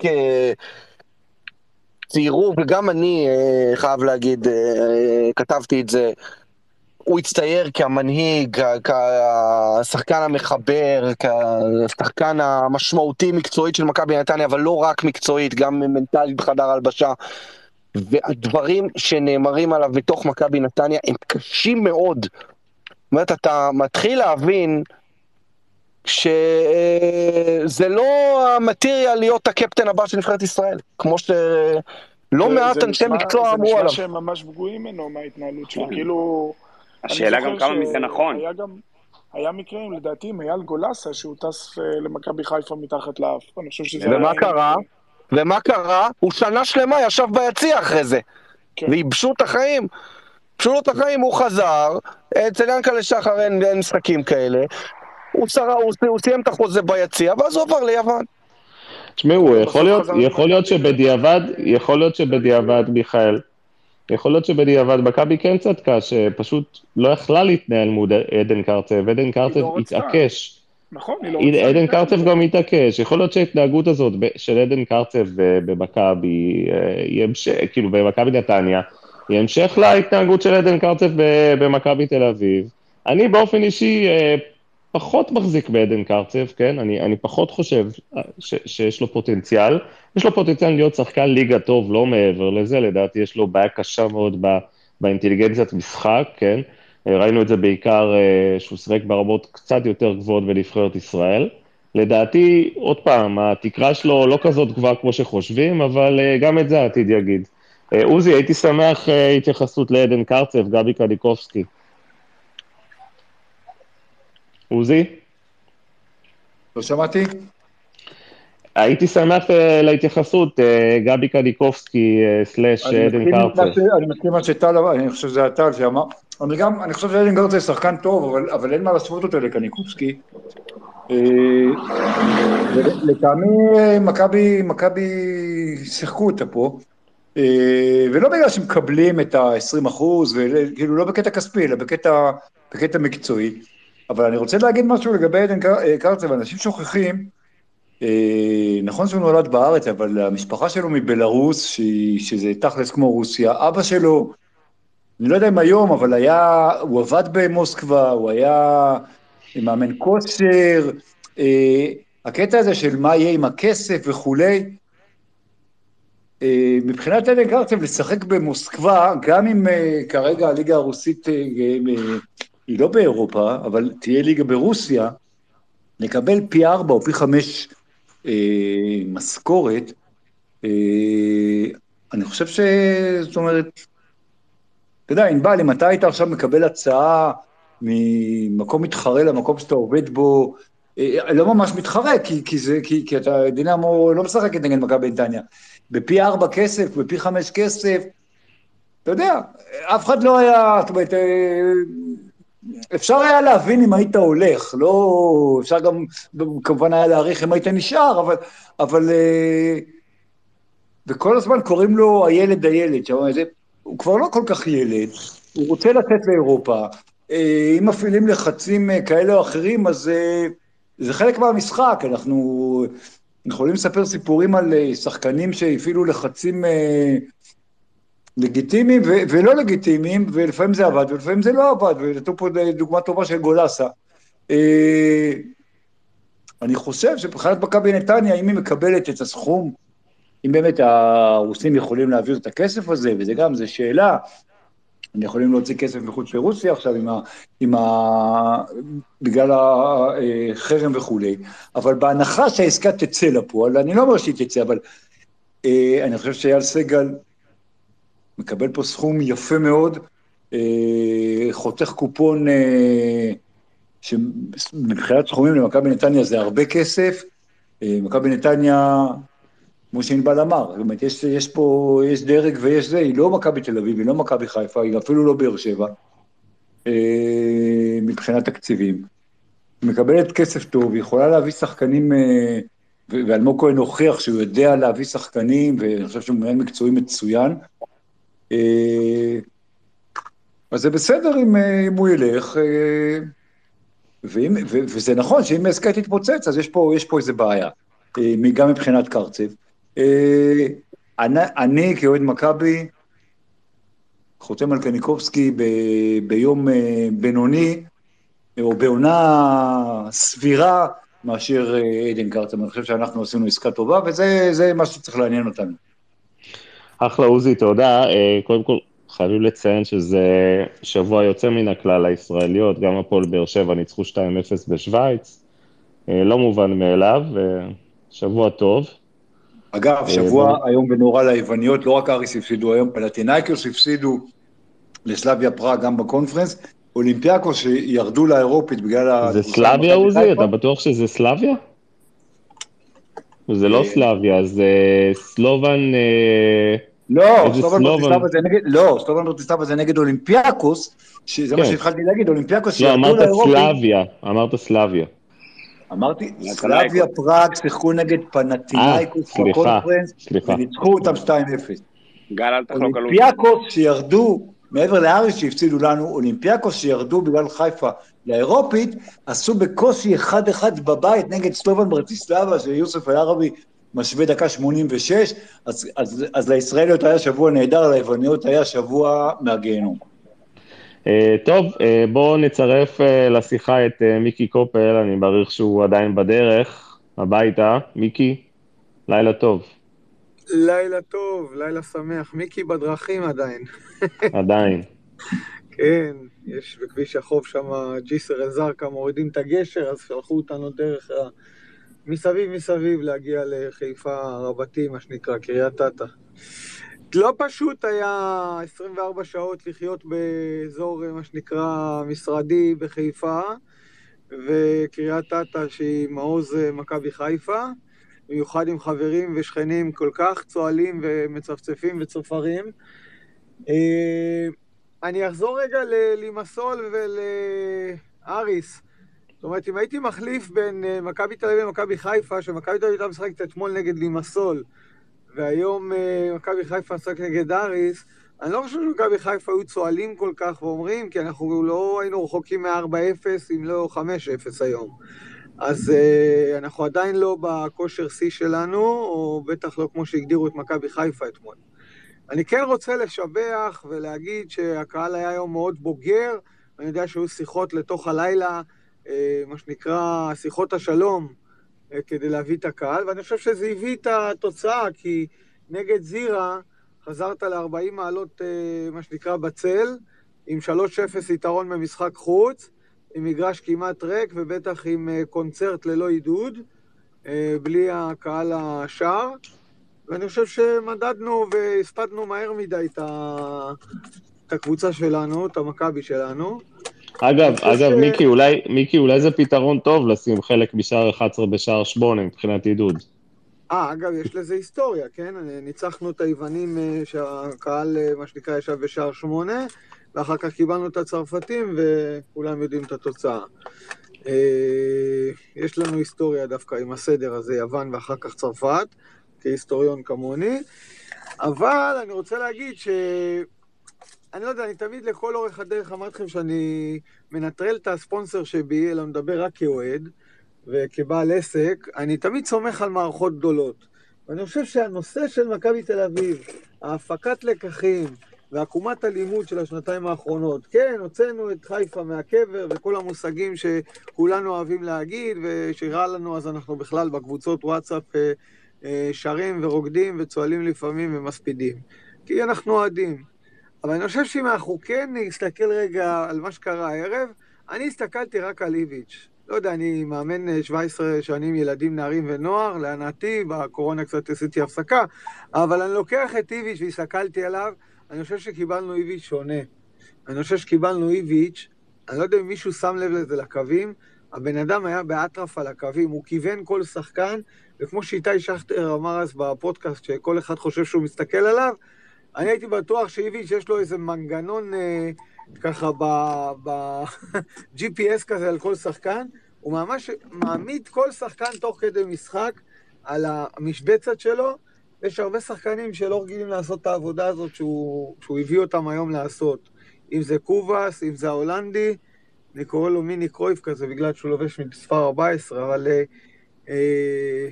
כציירו, וגם אני אה, חייב להגיד, אה, כתבתי את זה, הוא הצטייר כמנהיג, כשחקן המחבר, כשחקן המשמעותי מקצועית של מכבי נתניה, אבל לא רק מקצועית, גם מנטלית בחדר הלבשה. והדברים שנאמרים עליו בתוך מכבי נתניה הם קשים מאוד. זאת אומרת, אתה מתחיל להבין שזה לא המטריה להיות הקפטן הבא של נבחרת ישראל, כמו שלא זה- מעט זה אנשי מקצוע אמרו זה עליו. נשמע שהם ממש פגועים ממנו מההתנהלות שלו, כאילו... השאלה גם כמה מזה נכון. היה גם... היה מקרים, לדעתי, עם אייל גולסה, שהוא טס אה, למכבי חיפה מתחת לאף. אני חושב שזה... ומה קרה? ומה קרה? הוא שנה שלמה ישב ביציע אחרי זה. כן. וייבשו את החיים. ייבשו לו את החיים, הוא חזר, אצל ינקלה שחר אין, אין משחקים כאלה. הוא, שרה, הוא, הוא סיים את החוזה ביציע, ואז הוא עבר ליוון. תשמעו, יכול להיות, יכול להיות. שבדיעבד, יכול להיות שבדיעבד, מיכאל, יכול להיות שבדיעבד מכבי כן צדקה, שפשוט לא יכלה להתנהל מול עדן קרצב, עדן קרצב לא. התעקש. נכון, היא לא רוצה... עדן קרצב. גם התעקש, יכול להיות שההתנהגות הזאת של עדן קרצב במכבי, אה, כאילו במכבי נתניה, היא המשך להתנהגות של עדן קרצב במכבי תל אביב. אני באופן אישי אה, פחות מחזיק בעדן קרצב, כן? אני, אני פחות חושב ש, שיש לו פוטנציאל. יש לו פוטנציאל להיות שחקן ליגה טוב, לא מעבר לזה, לדעתי יש לו בעיה קשה מאוד ב, באינטליגנציית משחק, כן? ראינו את זה בעיקר אה, שהוא שיחק ברמות קצת יותר גבוהות בנבחרת ישראל. לדעתי, עוד פעם, התקרה שלו לא כזאת גבוהה כמו שחושבים, אבל אה, גם את זה העתיד יגיד. אה, עוזי, הייתי שמח התייחסות לעדן קרצב, גבי קניקובסקי. עוזי? לא שמעתי? הייתי שמח אה, להתייחסות, אה, גבי קניקובסקי סלאש עדן קרצב. ש- אני מסכים מה שטל אמר, אני חושב שזה הטל שאמר, אני גם, אני חושב שאלן גרצה שחקן טוב, אבל, אבל אין מה להשוות אותו לקניקובסקי. אה, לטעמי מכבי, מכבי שיחקו אותה פה, ולא בגלל שמקבלים את ה-20 אחוז, כאילו לא בקטע כספי, אלא בקטע, בקטע מקצועי. אבל אני רוצה להגיד משהו לגבי עדן אה, קרצב, אנשים שוכחים, אה, נכון שהוא נולד בארץ, אבל המשפחה שלו מבלארוס, שזה תכלס כמו רוסיה, אבא שלו, אני לא יודע אם היום, אבל היה, הוא עבד במוסקבה, הוא היה מאמן כושר, אה, הקטע הזה של מה יהיה עם הכסף וכולי, מבחינת עדן קרצב לשחק במוסקבה, גם אם כרגע הליגה הרוסית היא לא באירופה, אבל תהיה ליגה ברוסיה, לקבל פי ארבע או פי חמש אה, משכורת, אה, אני חושב ש... זאת אומרת, אתה יודע, ענבל, אם אתה היית עכשיו מקבל הצעה ממקום מתחרה למקום שאתה עובד בו, אה, לא ממש מתחרה, כי, כי, זה, כי, כי אתה, דינמו לא משחקת נגד מכבי נתניה. בפי ארבע כסף, בפי חמש כסף, אתה יודע, אף אחד לא היה, זאת אומרת, אה, אפשר היה להבין אם היית הולך, לא, אפשר גם, כמובן היה להעריך אם היית נשאר, אבל, אבל, אה, וכל הזמן קוראים לו הילד הילד, שם, זה, הוא כבר לא כל כך ילד, הוא רוצה לצאת לאירופה, אה, אם מפעילים לחצים אה, כאלה או אחרים, אז זה חלק מהמשחק, אנחנו יכולים לספר סיפורים על שחקנים שהפעילו לחצים לגיטימיים ו- ולא לגיטימיים, ולפעמים זה עבד ולפעמים זה לא עבד, ונתנו פה דוגמה טובה של גולסה. אה, אני חושב שבחינת מכבי נתניה, אם היא מקבלת את הסכום, אם באמת הרוסים יכולים להעביר את הכסף הזה, וזה גם, זו שאלה, הם יכולים להוציא כסף מחוץ לרוסיה עכשיו עם ה, עם ה, בגלל החרם וכולי, אבל בהנחה שהעסקה תצא לפועל, אני לא אומר שהיא תצא, אבל אה, אני חושב שאייל סגל מקבל פה סכום יפה מאוד, אה, חותך קופון אה, שמבחינת סכומים למכבי נתניה זה הרבה כסף, אה, מכבי נתניה כמו שענבל אמר, זאת אומרת, יש, יש פה, יש דרג ויש זה, היא לא מכבי תל אביב, היא לא מכבי חיפה, היא אפילו לא באר שבע, מבחינת תקציבים. מקבלת כסף טוב, היא יכולה להביא שחקנים, ואלמוג כהן הוכיח שהוא יודע להביא שחקנים, ואני חושב שהוא מנהל מקצועי מצוין. אה, אז זה בסדר אם, אה, אם הוא ילך, אה, ואם, ו, וזה נכון שאם הסכת יתפוצץ, אז יש פה, יש פה איזה בעיה, גם מבחינת קרצב. אני, אני כאוהד מכבי, חותם על קניקובסקי ב, ביום בינוני, או בעונה סבירה, מאשר עדן קרצב. אני חושב שאנחנו עשינו עסקה טובה, וזה זה מה שצריך לעניין אותנו. אחלה עוזי, תודה. אה, קודם כל, חייבים לציין שזה שבוע יוצא מן הכלל לישראליות, גם הפועל באר שבע ניצחו 2-0 בשוויץ, אה, לא מובן מאליו, אה, שבוע טוב. אגב, שבוע היום נורא ליווניות, לא רק אריס הפסידו היום, פנאתינייקוס הפסידו לסלאביה פראג גם בקונפרנס, אולימפיאקוס שירדו לאירופית בגלל... זה סלאביה עוזי? אתה בטוח שזה סלאביה? זה לא סלאביה, זה סלובן... לא, סלובן ברטיסלבה זה נגד, לא, סלובן ברטיסלבה זה נגד אולימפיאקוס, שזה מה שהתחלתי להגיד, אולימפיאקוס שירדו. לא, אמרת סלאביה, אמרת סלאביה. אמרתי, סלאביה פראג שיחקו נגד פנאתינאיקוס בקונפרנס, וניצחו אותם 2-0. גל, אל תחלוק על אולימפיאקוס שירדו, מעבר לאריס שהפסידו לנו, אולימפיאקוס שירדו בגלל חיפה לאירופית, עשו בקושי 1-1 בבית נגד סלובן ברטיסלבה, שיוסף אל-ערבי משווה דקה 86, אז, אז, אז לישראליות היה שבוע נהדר, ליווניות היה שבוע מהגיהנום. Uh, טוב, uh, בואו נצרף uh, לשיחה את uh, מיקי קופל, אני מעריך שהוא עדיין בדרך הביתה. מיקי, לילה טוב. לילה טוב, לילה שמח. מיקי בדרכים עדיין. עדיין. כן, יש בכביש החוף שם ג'יסר א-זרקא, מורידים את הגשר, אז שלחו אותנו דרך ה... מסביב מסביב להגיע לחיפה רבתי, מה שנקרא, קריית אתא. לא פשוט היה 24 שעות לחיות באזור, מה שנקרא, משרדי בחיפה, וקריית אתא שהיא מעוז מכבי חיפה, במיוחד עם חברים ושכנים כל כך צוהלים ומצפצפים וצופרים. אני אחזור רגע ללימסול ולאריס. זאת אומרת, אם הייתי מחליף בין מכבי תל אביב למכבי חיפה, שמכבי תל אביב הייתה משחקת אתמול נגד לימסול, והיום מכבי חיפה משחק נגד אריס, אני לא חושב שמכבי חיפה היו צוהלים כל כך ואומרים, כי אנחנו לא היינו רחוקים מ-4-0, אם לא 5-0 היום. אז uh, אנחנו עדיין לא בכושר שיא שלנו, או בטח לא כמו שהגדירו את מכבי חיפה אתמול. אני כן רוצה לשבח ולהגיד שהקהל היה היום מאוד בוגר, אני יודע שהיו שיחות לתוך הלילה, מה שנקרא שיחות השלום, uh, כדי להביא את הקהל, ואני חושב שזה הביא את התוצאה, כי נגד זירה חזרת ל-40 מעלות, uh, מה שנקרא, בצל, עם 3-0 יתרון במשחק חוץ, עם מגרש כמעט ריק, ובטח עם קונצרט ללא עידוד, בלי הקהל השער. ואני חושב שמדדנו והספדנו מהר מדי את, ה... את הקבוצה שלנו, את המכבי שלנו. אגב, אגב, ש... מיקי, אולי, מיקי, אולי זה פתרון טוב לשים חלק משער 11 בשער 8 מבחינת עידוד. אה, אגב, יש לזה היסטוריה, כן? ניצחנו את היוונים שהקהל, מה שנקרא, ישב בשער 8, ואחר כך קיבלנו את הצרפתים, וכולם יודעים את התוצאה. יש לנו היסטוריה דווקא עם הסדר הזה, יוון ואחר כך צרפת, כהיסטוריון כמוני, אבל אני רוצה להגיד ש... אני לא יודע, אני תמיד לכל אורך הדרך אמרתי לכם שאני מנטרל את הספונסר שבי, אלא מדבר רק כאוהד וכבעל עסק, אני תמיד סומך על מערכות גדולות. ואני חושב שהנושא של מכבי תל אביב, ההפקת לקחים, ועקומת הלימוד של השנתיים האחרונות. כן, הוצאנו את חיפה מהקבר וכל המושגים שכולנו אוהבים להגיד, ושרע לנו אז אנחנו בכלל בקבוצות וואטסאפ שרים ורוקדים וצועלים לפעמים ומספידים. כי אנחנו אוהדים. אבל אני חושב שאם אנחנו כן נסתכל רגע על מה שקרה הערב, אני הסתכלתי רק על איביץ'. לא יודע, אני מאמן 17 שנים ילדים, נערים ונוער, להנאתי, בקורונה קצת עשיתי הפסקה, אבל אני לוקח את איביץ' והסתכלתי עליו, אני חושב שקיבלנו איביץ' שונה. אני חושב שקיבלנו איביץ', אני לא יודע אם מישהו שם לב לזה לקווים, הבן אדם היה באטרף על הקווים, הוא כיוון כל שחקן, וכמו שאיתי שכטר אמר אז בפודקאסט, שכל אחד חושב שהוא מסתכל עליו, אני הייתי בטוח שאיביץ' יש לו איזה מנגנון אה, ככה ב-GPS כזה על כל שחקן, הוא ממש מעמיד כל שחקן תוך כדי משחק על המשבצת שלו. יש הרבה שחקנים שלא רגילים לעשות את העבודה הזאת שהוא, שהוא הביא אותם היום לעשות. אם זה קובאס, אם זה ההולנדי, אני קורא לו מיני קרויף כזה בגלל שהוא לובש מספר 14, אבל אה, אה,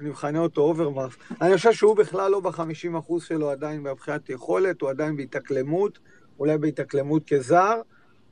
אני מכנה אותו אוברמאף. אני חושב שהוא בכלל לא ב-50% שלו עדיין מבחינת יכולת, הוא עדיין בהתאקלמות, אולי בהתאקלמות כזר.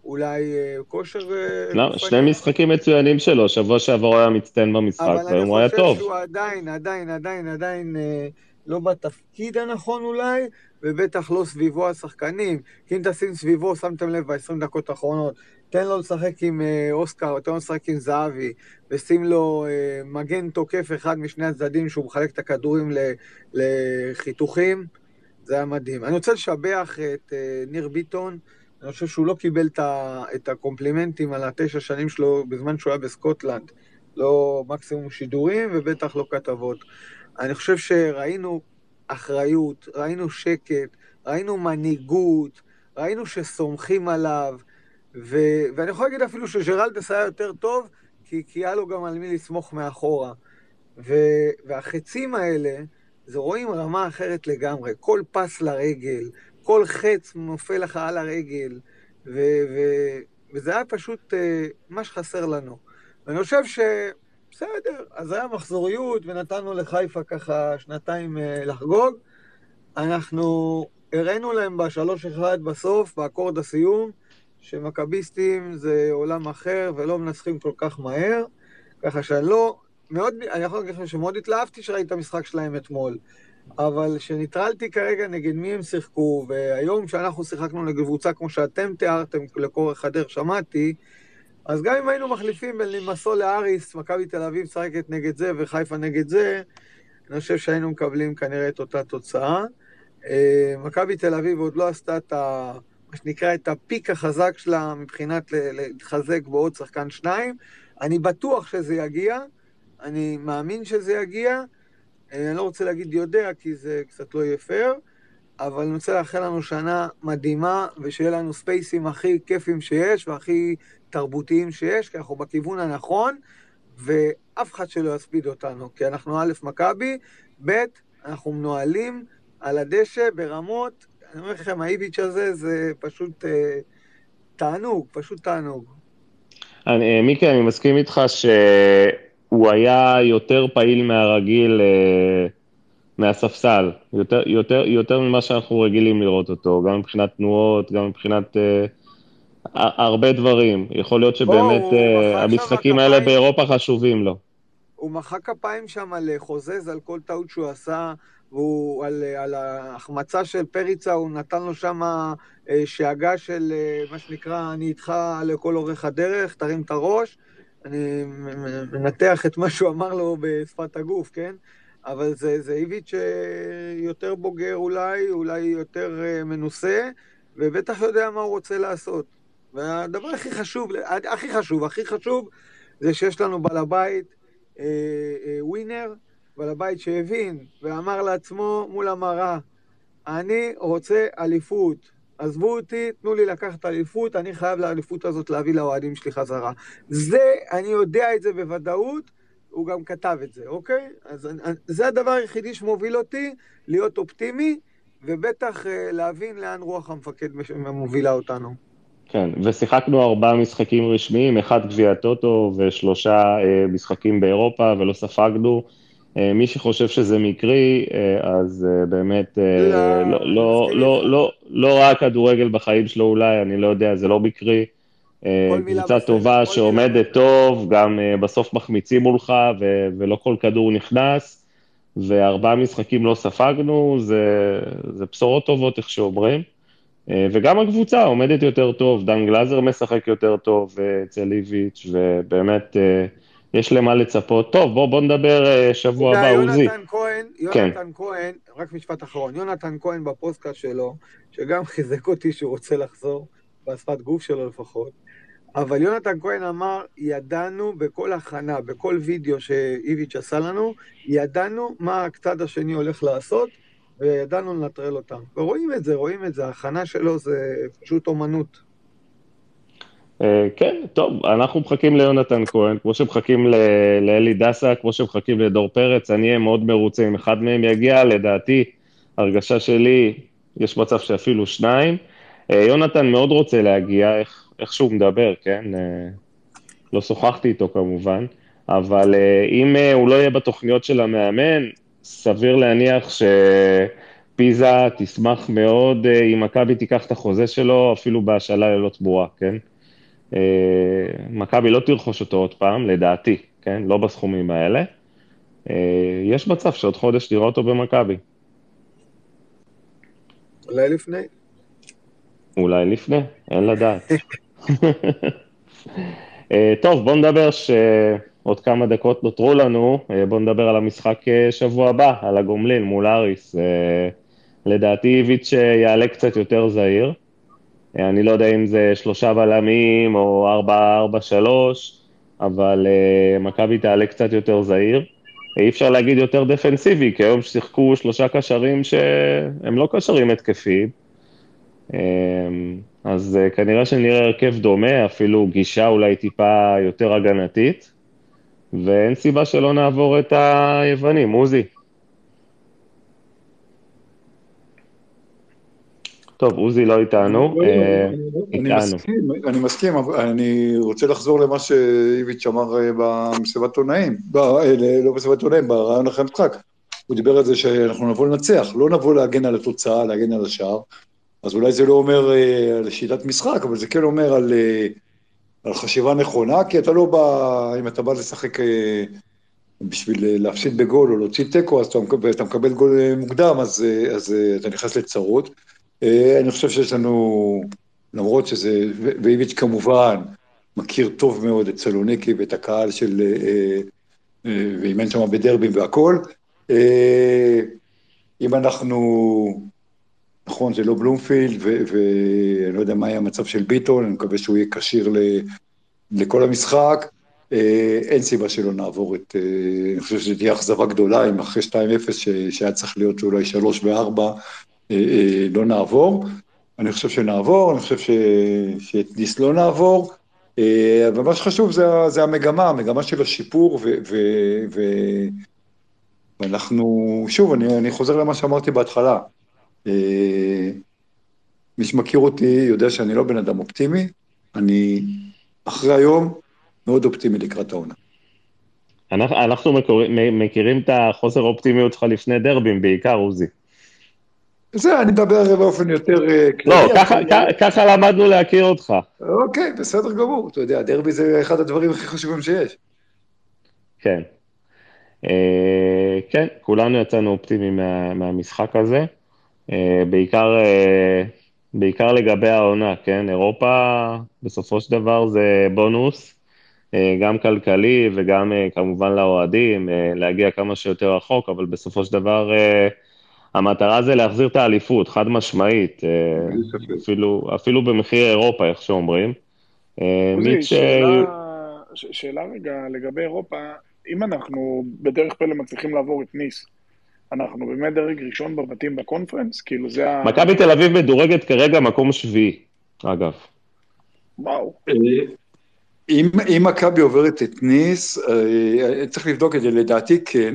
אולי אה, כושר... אה, לא, שני משחקים מצוינים שלו, שבוע שעבר הוא היה מצטיין במשחק, והיום הוא היה טוב. אבל אני חושב שהוא עדיין, עדיין, עדיין, עדיין אה, לא בתפקיד הנכון אולי, ובטח לא סביבו השחקנים. כי אם תשים סביבו, שמתם לב ב-20 דקות האחרונות, תן לו לשחק עם אוסקר, תן לו לשחק עם זהבי, ושים לו מגן תוקף אחד משני הצדדים שהוא מחלק את הכדורים לחיתוכים, זה היה מדהים. אני רוצה לשבח את ניר ביטון. אני חושב שהוא לא קיבל את הקומפלימנטים על התשע שנים שלו בזמן שהוא היה בסקוטלנד. לא מקסימום שידורים ובטח לא כתבות. אני חושב שראינו אחריות, ראינו שקט, ראינו מנהיגות, ראינו שסומכים עליו, ו... ואני יכול להגיד אפילו שג'רלדס היה יותר טוב, כי, כי היה לו גם על מי לסמוך מאחורה. ו... והחצים האלה, זה רואים רמה אחרת לגמרי. כל פס לרגל, כל חץ נופל לך על הרגל, ו- ו- וזה היה פשוט uh, מה שחסר לנו. ואני חושב שבסדר, אז היה מחזוריות ונתנו לחיפה ככה שנתיים uh, לחגוג. אנחנו הראינו להם בשלוש אחד בסוף, באקורד הסיום, שמכביסטים זה עולם אחר ולא מנצחים כל כך מהר, ככה שאני לא, מאוד, אני יכול להגיד לכם שמאוד התלהבתי שראיתי את המשחק שלהם אתמול. אבל שניטרלתי כרגע נגד מי הם שיחקו, והיום שאנחנו שיחקנו נגד קבוצה כמו שאתם תיארתם, לכורך הדרך שמעתי, אז גם אם היינו מחליפים בין לימסול לאריס, מכבי תל אביב משחקת נגד זה וחיפה נגד זה, אני חושב שהיינו מקבלים כנראה את אותה תוצאה. אה, מכבי תל אביב עוד לא עשתה את ה... מה שנקרא, את הפיק החזק שלה מבחינת להתחזק בעוד שחקן שניים. אני בטוח שזה יגיע, אני מאמין שזה יגיע. אני לא רוצה להגיד יודע, כי זה קצת לא יהיה פייר, אבל אני רוצה לאחל לנו שנה מדהימה, ושיהיה לנו ספייסים הכי כיפים שיש, והכי תרבותיים שיש, כי אנחנו בכיוון הנכון, ואף אחד שלא יספיד אותנו, כי אנחנו א', מכבי, ב', אנחנו מנוהלים על הדשא ברמות, אני אומר לכם, האיביץ' הזה זה פשוט אה, תענוג, פשוט תענוג. אני, אה, מיקי, אני מסכים איתך ש... הוא היה יותר פעיל מהרגיל אה, מהספסל, יותר, יותר, יותר ממה שאנחנו רגילים לראות אותו, גם מבחינת תנועות, גם מבחינת אה, הרבה דברים. יכול להיות שבאמת בוא, אה, המשחקים האלה באירופה חשובים לו. הוא מחא כפיים שם לחוזז על כל טעות שהוא עשה, והוא על, על ההחמצה של פריצה, הוא נתן לו שם אה, שאגה של אה, מה שנקרא, אני איתך לכל אורך הדרך, תרים את הראש. אני מנתח את מה שהוא אמר לו בשפת הגוף, כן? אבל זה, זה איביץ' יותר בוגר אולי, אולי יותר אה, מנוסה, ובטח יודע מה הוא רוצה לעשות. והדבר הכי חשוב, הכי חשוב, הכי חשוב, זה שיש לנו בעל הבית אה, אה, ווינר, בעל הבית שהבין ואמר לעצמו מול המראה, אני רוצה אליפות. עזבו אותי, תנו לי לקחת אליפות, אני חייב לאליפות הזאת להביא לאוהדים שלי חזרה. זה, אני יודע את זה בוודאות, הוא גם כתב את זה, אוקיי? אז זה הדבר היחידי שמוביל אותי, להיות אופטימי, ובטח אה, להבין לאן רוח המפקד מובילה אותנו. כן, ושיחקנו ארבעה משחקים רשמיים, אחד גביע טוטו ושלושה אה, משחקים באירופה, ולא ספגנו. אה, מי שחושב שזה מקרי, אה, אז אה, באמת לא, לא, לא, לא, לא, לא ראה כדורגל בחיים שלו אולי, אני לא יודע, זה לא מקרי. קבוצה טובה שעומדת טוב, גם בסוף מחמיצים מולך ו- ולא כל כדור נכנס, וארבעה משחקים לא ספגנו, זה, זה בשורות טובות, איך שאומרים. וגם הקבוצה עומדת יותר טוב, דן גלאזר משחק יותר טוב אצל איביץ', ובאמת... יש למה לצפות. טוב, בוא, בוא נדבר שבוע הבא, עוזי. יונתן כהן, יונתן כן. כהן, רק משפט אחרון, יונתן כהן בפודקאסט שלו, שגם חיזק אותי שהוא רוצה לחזור, בשפת גוף שלו לפחות, אבל יונתן כהן אמר, ידענו בכל הכנה, בכל וידאו שאיביץ' עשה לנו, ידענו מה הצד השני הולך לעשות, וידענו לנטרל אותם. ורואים את זה, רואים את זה, ההכנה שלו זה פשוט אומנות. אה, כן, טוב, אנחנו מחכים ליונתן כהן, כמו שמחכים לאלי דסה, כמו שמחכים לדור פרץ, אני אהיה מאוד מרוצה אם אחד מהם יגיע, לדעתי, הרגשה שלי, יש מצב שאפילו שניים. אה, יונתן מאוד רוצה להגיע, איך, איך שהוא מדבר, כן? אה, לא שוחחתי איתו כמובן, אבל אם הוא לא יהיה בתוכניות של המאמן, סביר להניח שפיזה תשמח מאוד אם מכבי תיקח את החוזה שלו, אפילו בהשאלה ללא תמורה, כן? אה, מכבי לא תרכוש אותו עוד פעם, לדעתי, כן? לא בסכומים האלה. אה, יש מצב שעוד חודש נראה אותו במכבי. אולי לפני. אולי לפני, אין לדעת. אה, טוב, בואו נדבר שעוד כמה דקות נותרו לנו, בואו נדבר על המשחק שבוע הבא, על הגומלין מול אריס. לדעתי איביץ' יעלה קצת יותר זהיר. אני לא יודע אם זה שלושה בלמים או ארבע, ארבע, שלוש, אבל מכבי תעלה קצת יותר זהיר. אי אפשר להגיד יותר דפנסיבי, כי היום שיחקו שלושה קשרים שהם לא קשרים התקפיים. אז כנראה שנראה הרכב דומה, אפילו גישה אולי טיפה יותר הגנתית, ואין סיבה שלא נעבור את היוונים. עוזי. טוב, עוזי לא איתנו, לא, לא, אה, איתנו. אני מסכים, אני רוצה לחזור למה שאיביץ' אמר אה, במסיבת עונאים, אה, לא במסיבת עונאים, ברעיון אחרי המשחק. הוא דיבר על זה שאנחנו נבוא לנצח, לא נבוא להגן על התוצאה, להגן על השער. אז אולי זה לא אומר על שיטת משחק, אבל זה כן אומר על, על חשיבה נכונה, כי אתה לא בא, אם אתה בא לשחק בשביל להפסיד בגול או להוציא תיקו, אז אתה מקבל, אתה מקבל גול מוקדם, אז, אז אתה נכנס לצרות. אה, אני חושב שיש לנו, למרות שזה, ואיביץ' כמובן מכיר טוב מאוד את סלוניקי ואת הקהל של, אה, אה, ואימן שם בדרבים והכול. אם אנחנו, נכון, זה לא בלומפילד, ואני לא יודע מה יהיה המצב של ביטון, אני מקווה שהוא יהיה כשיר לכל המשחק. אין סיבה שלא נעבור את, אני חושב שזו תהיה אכזבה גדולה אם אחרי 2-0 שהיה צריך להיות אולי 3 ו-4, אה, אה, לא נעבור. אני חושב שנעבור, אני חושב. שאת ניס לא נעבור, אה, אבל מה שחשוב זה, זה המגמה, המגמה של השיפור, ו... ו... ו... ואנחנו, שוב, אני, אני חוזר למה שאמרתי בהתחלה. מי שמכיר אותי יודע שאני לא בן אדם אופטימי, אני אחרי היום מאוד אופטימי לקראת העונה. אנחנו, אנחנו מכירים את החוסר אופטימיות שלך לפני דרבים, בעיקר, עוזי. זה, אני מדבר באופן יותר אה, כללי. לא, ככה למדנו להכיר אותך. אוקיי, בסדר גמור. אתה יודע, דרבי זה אחד הדברים הכי חשובים שיש. כן. אה, כן, כולנו יצאנו אופטימיים מהמשחק הזה. אה, בעיקר, בעיקר לגבי העונה, כן? אירופה, בסופו של דבר זה בונוס, גם כלכלי וגם כמובן לאוהדים, להגיע כמה שיותר רחוק, אבל בסופו של דבר... המטרה זה להחזיר את האליפות, חד משמעית, אה, אפילו, אפילו במחיר אירופה, איך שאומרים. אה, עוזי, שאלה, שאלה רגע לגבי אירופה, אם אנחנו בדרך פלא מצליחים לעבור את ניס, אנחנו באמת דרג ראשון בבתים בקונפרנס? כאילו זה ה... מכבי תל אביב מדורגת כרגע מקום שביעי, אגב. וואו. אה, אם מכבי עוברת את ניס, צריך לבדוק את זה, לדעתי כן.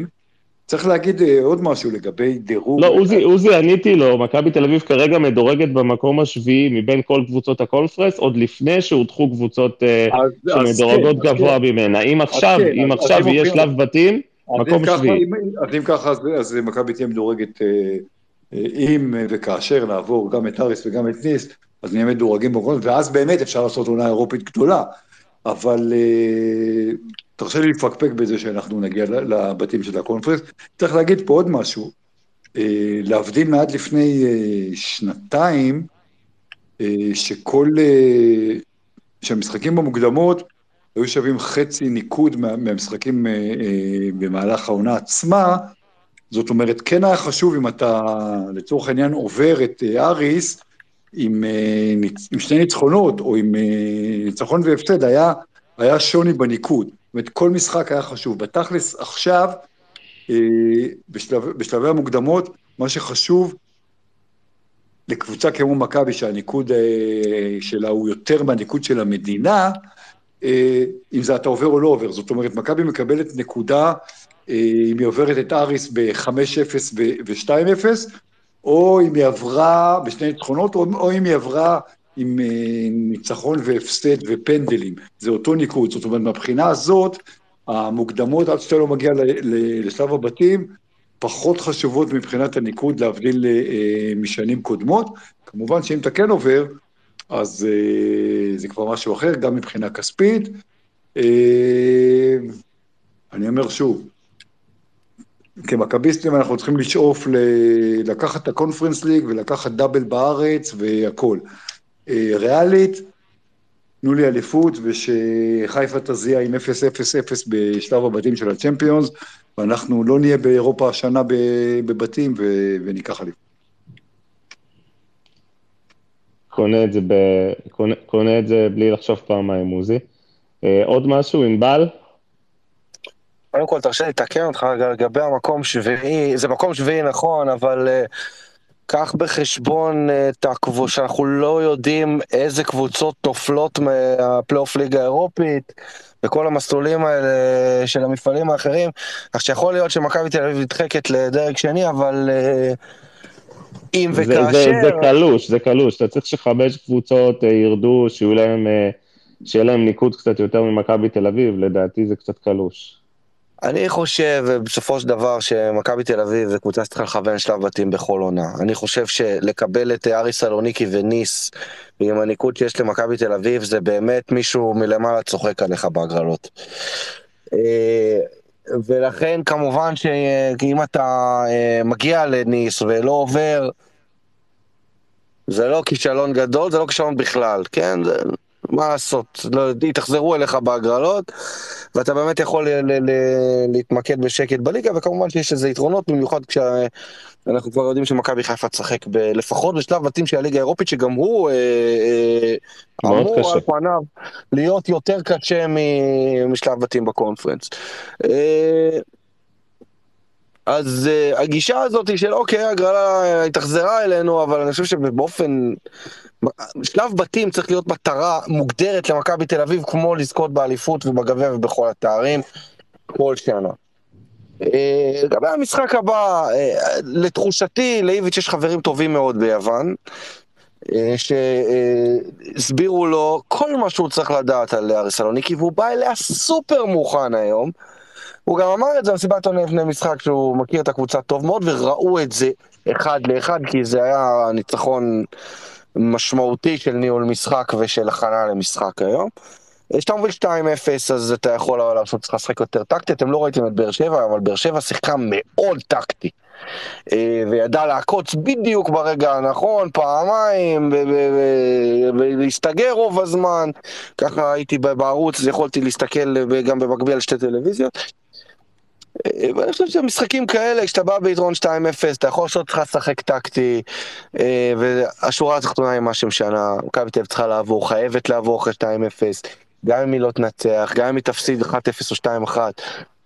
צריך להגיד אה, עוד משהו לגבי דירוג. לא, עוזי, עוזי, עניתי לו, מכבי תל אביב כרגע מדורגת במקום השביעי מבין כל קבוצות הקונפרנס, עוד לפני שהודחו קבוצות אה, אז, שמדורגות אז, גבוה אז, ממנה. אם עכשיו, כן, אם עכשיו יהיה שלב בתים, מקום שביעי. אז אם ככה, אז, אז מכבי תהיה מדורגת, אה, אם וכאשר נעבור גם את אריס וגם את ניס, אז נהיה מדורגים בקונפרנס, ואז באמת אפשר לעשות עונה אירופית גדולה. אבל תרשה לי לפקפק בזה שאנחנו נגיע לבתים של הקונפרנס. צריך להגיד פה עוד משהו, אה, להבדיל מעד לפני אה, שנתיים, אה, שכל, שהמשחקים במוקדמות היו שווים חצי ניקוד מהמשחקים במהלך העונה עצמה, זאת אומרת, כן היה חשוב אם אתה לצורך העניין עובר את אריס, עם, אה, עם שני ניצחונות, או עם אה, ניצחון והפסד, היה, היה שוני בניקוד. זאת אומרת, כל משחק היה חשוב. בתכלס, עכשיו, אה, בשלב, בשלבי המוקדמות, מה שחשוב לקבוצה כמו מכבי, שהניקוד אה, שלה הוא יותר מהניקוד של המדינה, אה, אם זה אתה עובר או לא עובר. זאת אומרת, מכבי מקבלת נקודה, אה, אם היא עוברת את אריס ב-5-0 ו-2-0, או אם היא עברה בשני ניצחונות, או, או אם היא עברה עם אה, ניצחון והפסד ופנדלים. זה אותו ניקוד. זאת אומרת, מהבחינה הזאת, המוקדמות, עד שאתה לא מגיע לשלב הבתים, פחות חשובות מבחינת הניקוד, להבדיל אה, משנים קודמות. כמובן שאם אתה כן עובר, אז אה, זה כבר משהו אחר, גם מבחינה כספית. אה, אני אומר שוב, כמכביסטים אנחנו צריכים לשאוף ל- לקחת את הקונפרנס ליג ולקחת דאבל בארץ והכל. אה, ריאלית, תנו לי אליפות ושחיפה תזיע עם 0-0-0 בשלב הבתים של הצ'מפיונס, ואנחנו לא נהיה באירופה השנה בבתים ו- וניקח אליפות. קונה את זה, ב... קונה, קונה את זה בלי לחשוב פעמיים, עוזי. אה, עוד משהו, ענבל? קודם כל, תרשה לי לתקן אותך לגבי המקום שביעי, זה מקום שביעי נכון, אבל uh, קח בחשבון uh, את הקבוצה, שאנחנו לא יודעים איזה קבוצות נופלות מהפלייאוף ליגה האירופית, וכל המסלולים האלה של המפעלים האחרים, כך שיכול להיות שמכבי תל אביב נדחקת לדרג שני, אבל uh, אם זה, וכאשר... זה, זה קלוש, זה קלוש. אתה צריך שחמש קבוצות אה, ירדו, שיהיו להם, אה, שיהיה להם ניקוד קצת יותר ממכבי תל אביב, לדעתי זה קצת קלוש. אני חושב בסופו של דבר שמכבי תל אביב זה קבוצה שצריכה לכוון שלב בתים בכל עונה. אני חושב שלקבל את אריס סלוניקי וניס עם הניקוד שיש למכבי תל אביב זה באמת מישהו מלמעלה צוחק עליך בהגרלות. אה, ולכן כמובן שאם אתה אה, מגיע לניס ולא עובר, זה לא כישלון גדול, זה לא כישלון בכלל, כן? זה, מה לעשות, לא, יתאכזרו אליך בהגרלות, ואתה באמת יכול ל- ל- ל- להתמקד בשקט בליגה, וכמובן שיש לזה יתרונות, במיוחד כשאנחנו כבר יודעים שמכבי חיפה תשחק ב- לפחות בשלב בתים של הליגה האירופית, שגם הוא אה, אה, אמור קשה. על פניו להיות יותר קשה משלב בתים בקונפרנס. אה, אז uh, הגישה הזאת של אוקיי, הגרלה התאכזרה אלינו, אבל אני חושב שבאופן... שלב בתים צריך להיות מטרה מוגדרת למכבי תל אביב, כמו לזכות באליפות ובגביע ובכל התארים, כל שנה. אה, לגבי המשחק הבא, אה, לתחושתי, לאיביץ' יש חברים טובים מאוד ביוון, שהסבירו לו כל מה שהוא צריך לדעת על אריס סלוניקי, והוא בא אליה סופר מוכן היום. הוא גם אמר את זה במסיבת עונה לפני משחק שהוא מכיר את הקבוצה טוב מאוד וראו את זה אחד לאחד כי זה היה ניצחון משמעותי של ניהול משחק ושל הכנה למשחק היום. כשאתה מוביל 2-0 אז אתה יכול לעשות צריך לשחק יותר טקטי, אתם לא ראיתם את באר שבע אבל באר שבע שיחקה מאוד טקטי. אה, וידע לעקוץ בדיוק ברגע הנכון, פעמיים, ולהסתגר רוב הזמן. ככה הייתי בערוץ, אז יכולתי להסתכל גם במקביל על שתי טלוויזיות. אה, ואני חושב שמשחקים כאלה, כשאתה בא ביתרון 2-0, אתה יכול לעשות לך לשחק טקטי, אה, והשורה התחתונה היא מה שמשנה, מכבי תל אביב צריכה לעבור, חייבת לעבור אחרי 2-0, גם אם היא לא תנצח, גם אם היא תפסיד 1-0 או 2-1,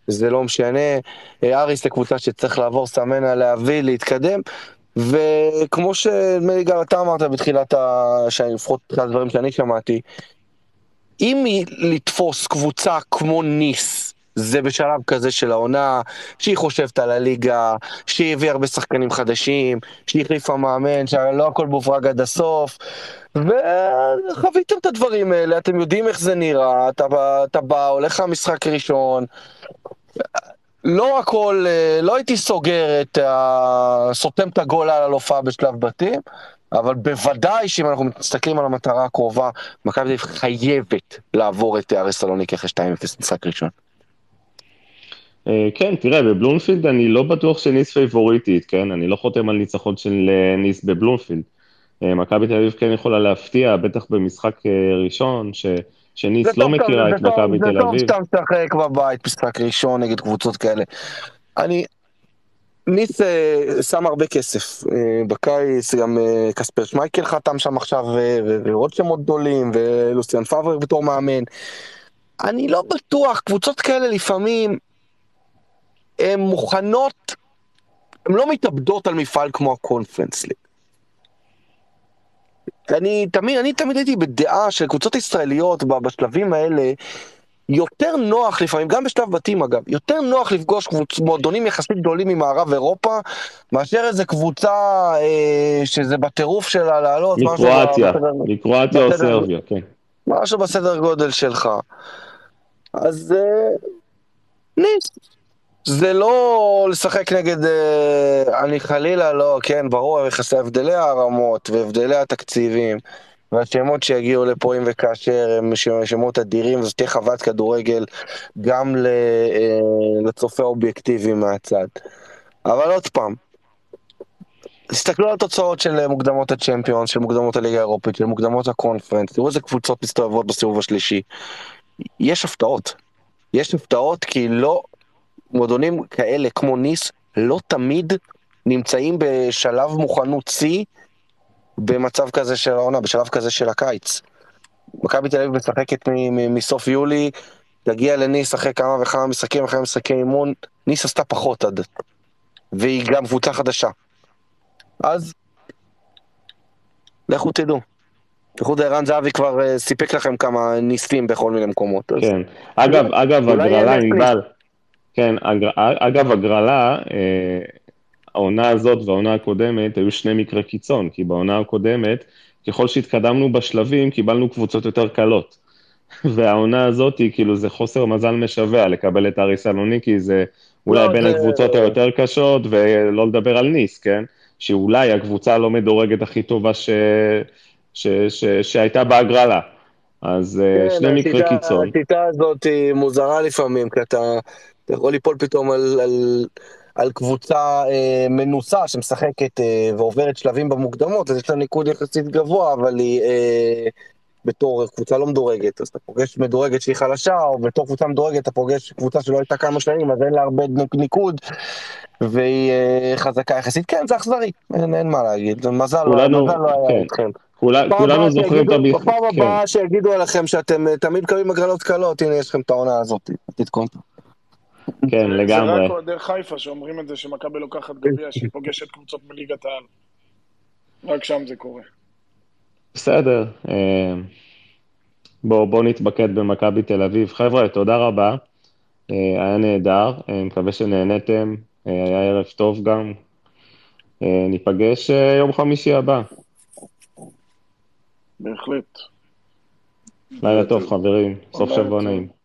זה לא משנה. אה, אריס זה קבוצה שצריך לעבור סמנה, להביא, להתקדם. וכמו שנדמה לי גם אתה אמרת בתחילת ה... לפחות בתחילת הדברים שאני שמעתי, אם היא לתפוס קבוצה כמו ניס, זה בשלב כזה של העונה, שהיא חושבת על הליגה, שהיא הביאה הרבה שחקנים חדשים, שהיא החליפה מאמן, שלא הכל מוברג עד הסוף, וחוויתם את הדברים האלה, אתם יודעים איך זה נראה, אתה, אתה בא, הולך למשחק ראשון, לא הכל, אה, לא הייתי סוגר את ה... סותם את הגול על הלופעה בשלב בתים, אבל בוודאי שאם אנחנו מסתכלים על המטרה הקרובה, מכבי חייבת לעבור את סלוניקי אחרי 2-0 משחק ראשון. אה, כן, תראה, בבלומפילד אני לא בטוח שניס פייבוריטית, כן? אני לא חותם על ניצחון של אה, ניס בבלומפילד. אה, מכבי תל אביב כן יכולה להפתיע, בטח במשחק ראשון, ש... שניס זה לא טוב, מכירה זה את טוב, מכבי זה תל טוב אביב. שאתה משחק בבית משחק ראשון נגד קבוצות כאלה. אני, ניס שם הרבה כסף בקיץ, גם קספר שמייקל חתם שם עכשיו, ועוד שמות גדולים, ולוסיאן פאבר בתור מאמן. אני לא בטוח, קבוצות כאלה לפעמים, הן מוכנות, הן לא מתאבדות על מפעל כמו הקונפרנס ליג. אני תמיד, אני תמיד הייתי בדעה שקבוצות ישראליות בשלבים האלה, יותר נוח לפעמים, גם בשלב בתים אגב, יותר נוח לפגוש קבוצ... מועדונים יחסית גדולים ממערב אירופה, מאשר איזה קבוצה אה, שזה בטירוף שלה לעלות, מקרואטיה, מקרואטיה או. סרביה, כן. משהו בסדר גודל שלך. אז אה, ניס. זה לא לשחק נגד, אה, אני חלילה לא, כן, ברור, יחסי הבדלי הרמות והבדלי התקציבים והשמות שיגיעו לפה אם וכאשר הם שמות אדירים, וזו תהיה חוות כדורגל גם אה, לצופה אובייקטיבי מהצד. אבל עוד פעם, תסתכלו על התוצאות של מוקדמות הצ'מפיון, של מוקדמות הליגה האירופית, של מוקדמות הקונפרנס, תראו איזה קבוצות מסתובבות בסיבוב השלישי. יש הפתעות. יש הפתעות כי לא, מועדונים כאלה כמו ניס לא תמיד נמצאים בשלב מוכנות שיא במצב כזה של העונה, בשלב כזה של הקיץ. מכבי תל אביב משחקת מסוף יולי, תגיע לניס אחרי כמה וכמה משחקים, אחרי משחקי אימון, ניס עשתה פחות עד. והיא גם קבוצה חדשה. אז לכו תדעו. בייחוד ערן זהבי כבר אה, סיפק לכם כמה ניסים בכל מיני מקומות. אז כן. אגב, אגב, הגרלה. ענבל, כן, אג- אגב, הגרלה, אה, העונה הזאת והעונה הקודמת היו שני מקרי קיצון, כי בעונה הקודמת, ככל שהתקדמנו בשלבים, קיבלנו קבוצות יותר קלות. והעונה הזאת, היא כאילו, זה חוסר מזל משווע לקבל את אריס סלוניקי, זה אולי לא, בין זה- הקבוצות היותר קשות, ולא לדבר על ניס, כן? שאולי הקבוצה הלא מדורגת הכי טובה ש... ש... ש... שהייתה בהגרלה. אז אה, כן, שני מקרי קיצון. השיטה הזאת היא מוזרה לפעמים, כי אתה, אתה יכול ליפול פתאום על, על, על קבוצה אה, מנוסה שמשחקת אה, ועוברת שלבים במוקדמות, אז יש לה ניקוד יחסית גבוה, אבל היא אה, בתור קבוצה לא מדורגת, אז אתה פוגש מדורגת שהיא חלשה, או בתור קבוצה מדורגת אתה פוגש קבוצה שלא הייתה כמה שנים, אז אין לה הרבה ניק- ניקוד, והיא אה, חזקה יחסית. כן, זה אכזרי, אין, אין מה להגיד, מזל לא- כולנו- מזל לא היה כן. איתכם. כולה- כולנו זוכרים את הביח... בפעם כן. הבאה שיגידו עליכם שאתם אה, תמיד מקבלים הגרלות קלות, הנה יש לכם את העונה הזאת, תתקונטו. כן, לגמרי. זה רק אוהדי חיפה שאומרים את זה שמכבי לוקחת גביע, שהיא פוגשת קבוצות מליגת העל. רק שם זה קורה. בסדר. אה, בואו בוא נתמקד במכבי תל אביב. חבר'ה, תודה רבה. אה, היה נהדר, אה, מקווה שנהניתם. אה, היה ערב טוב גם. ניפגש יום חמישי הבא. בהחלט. לילה טוב, חברים. סוף שבוע. נעים.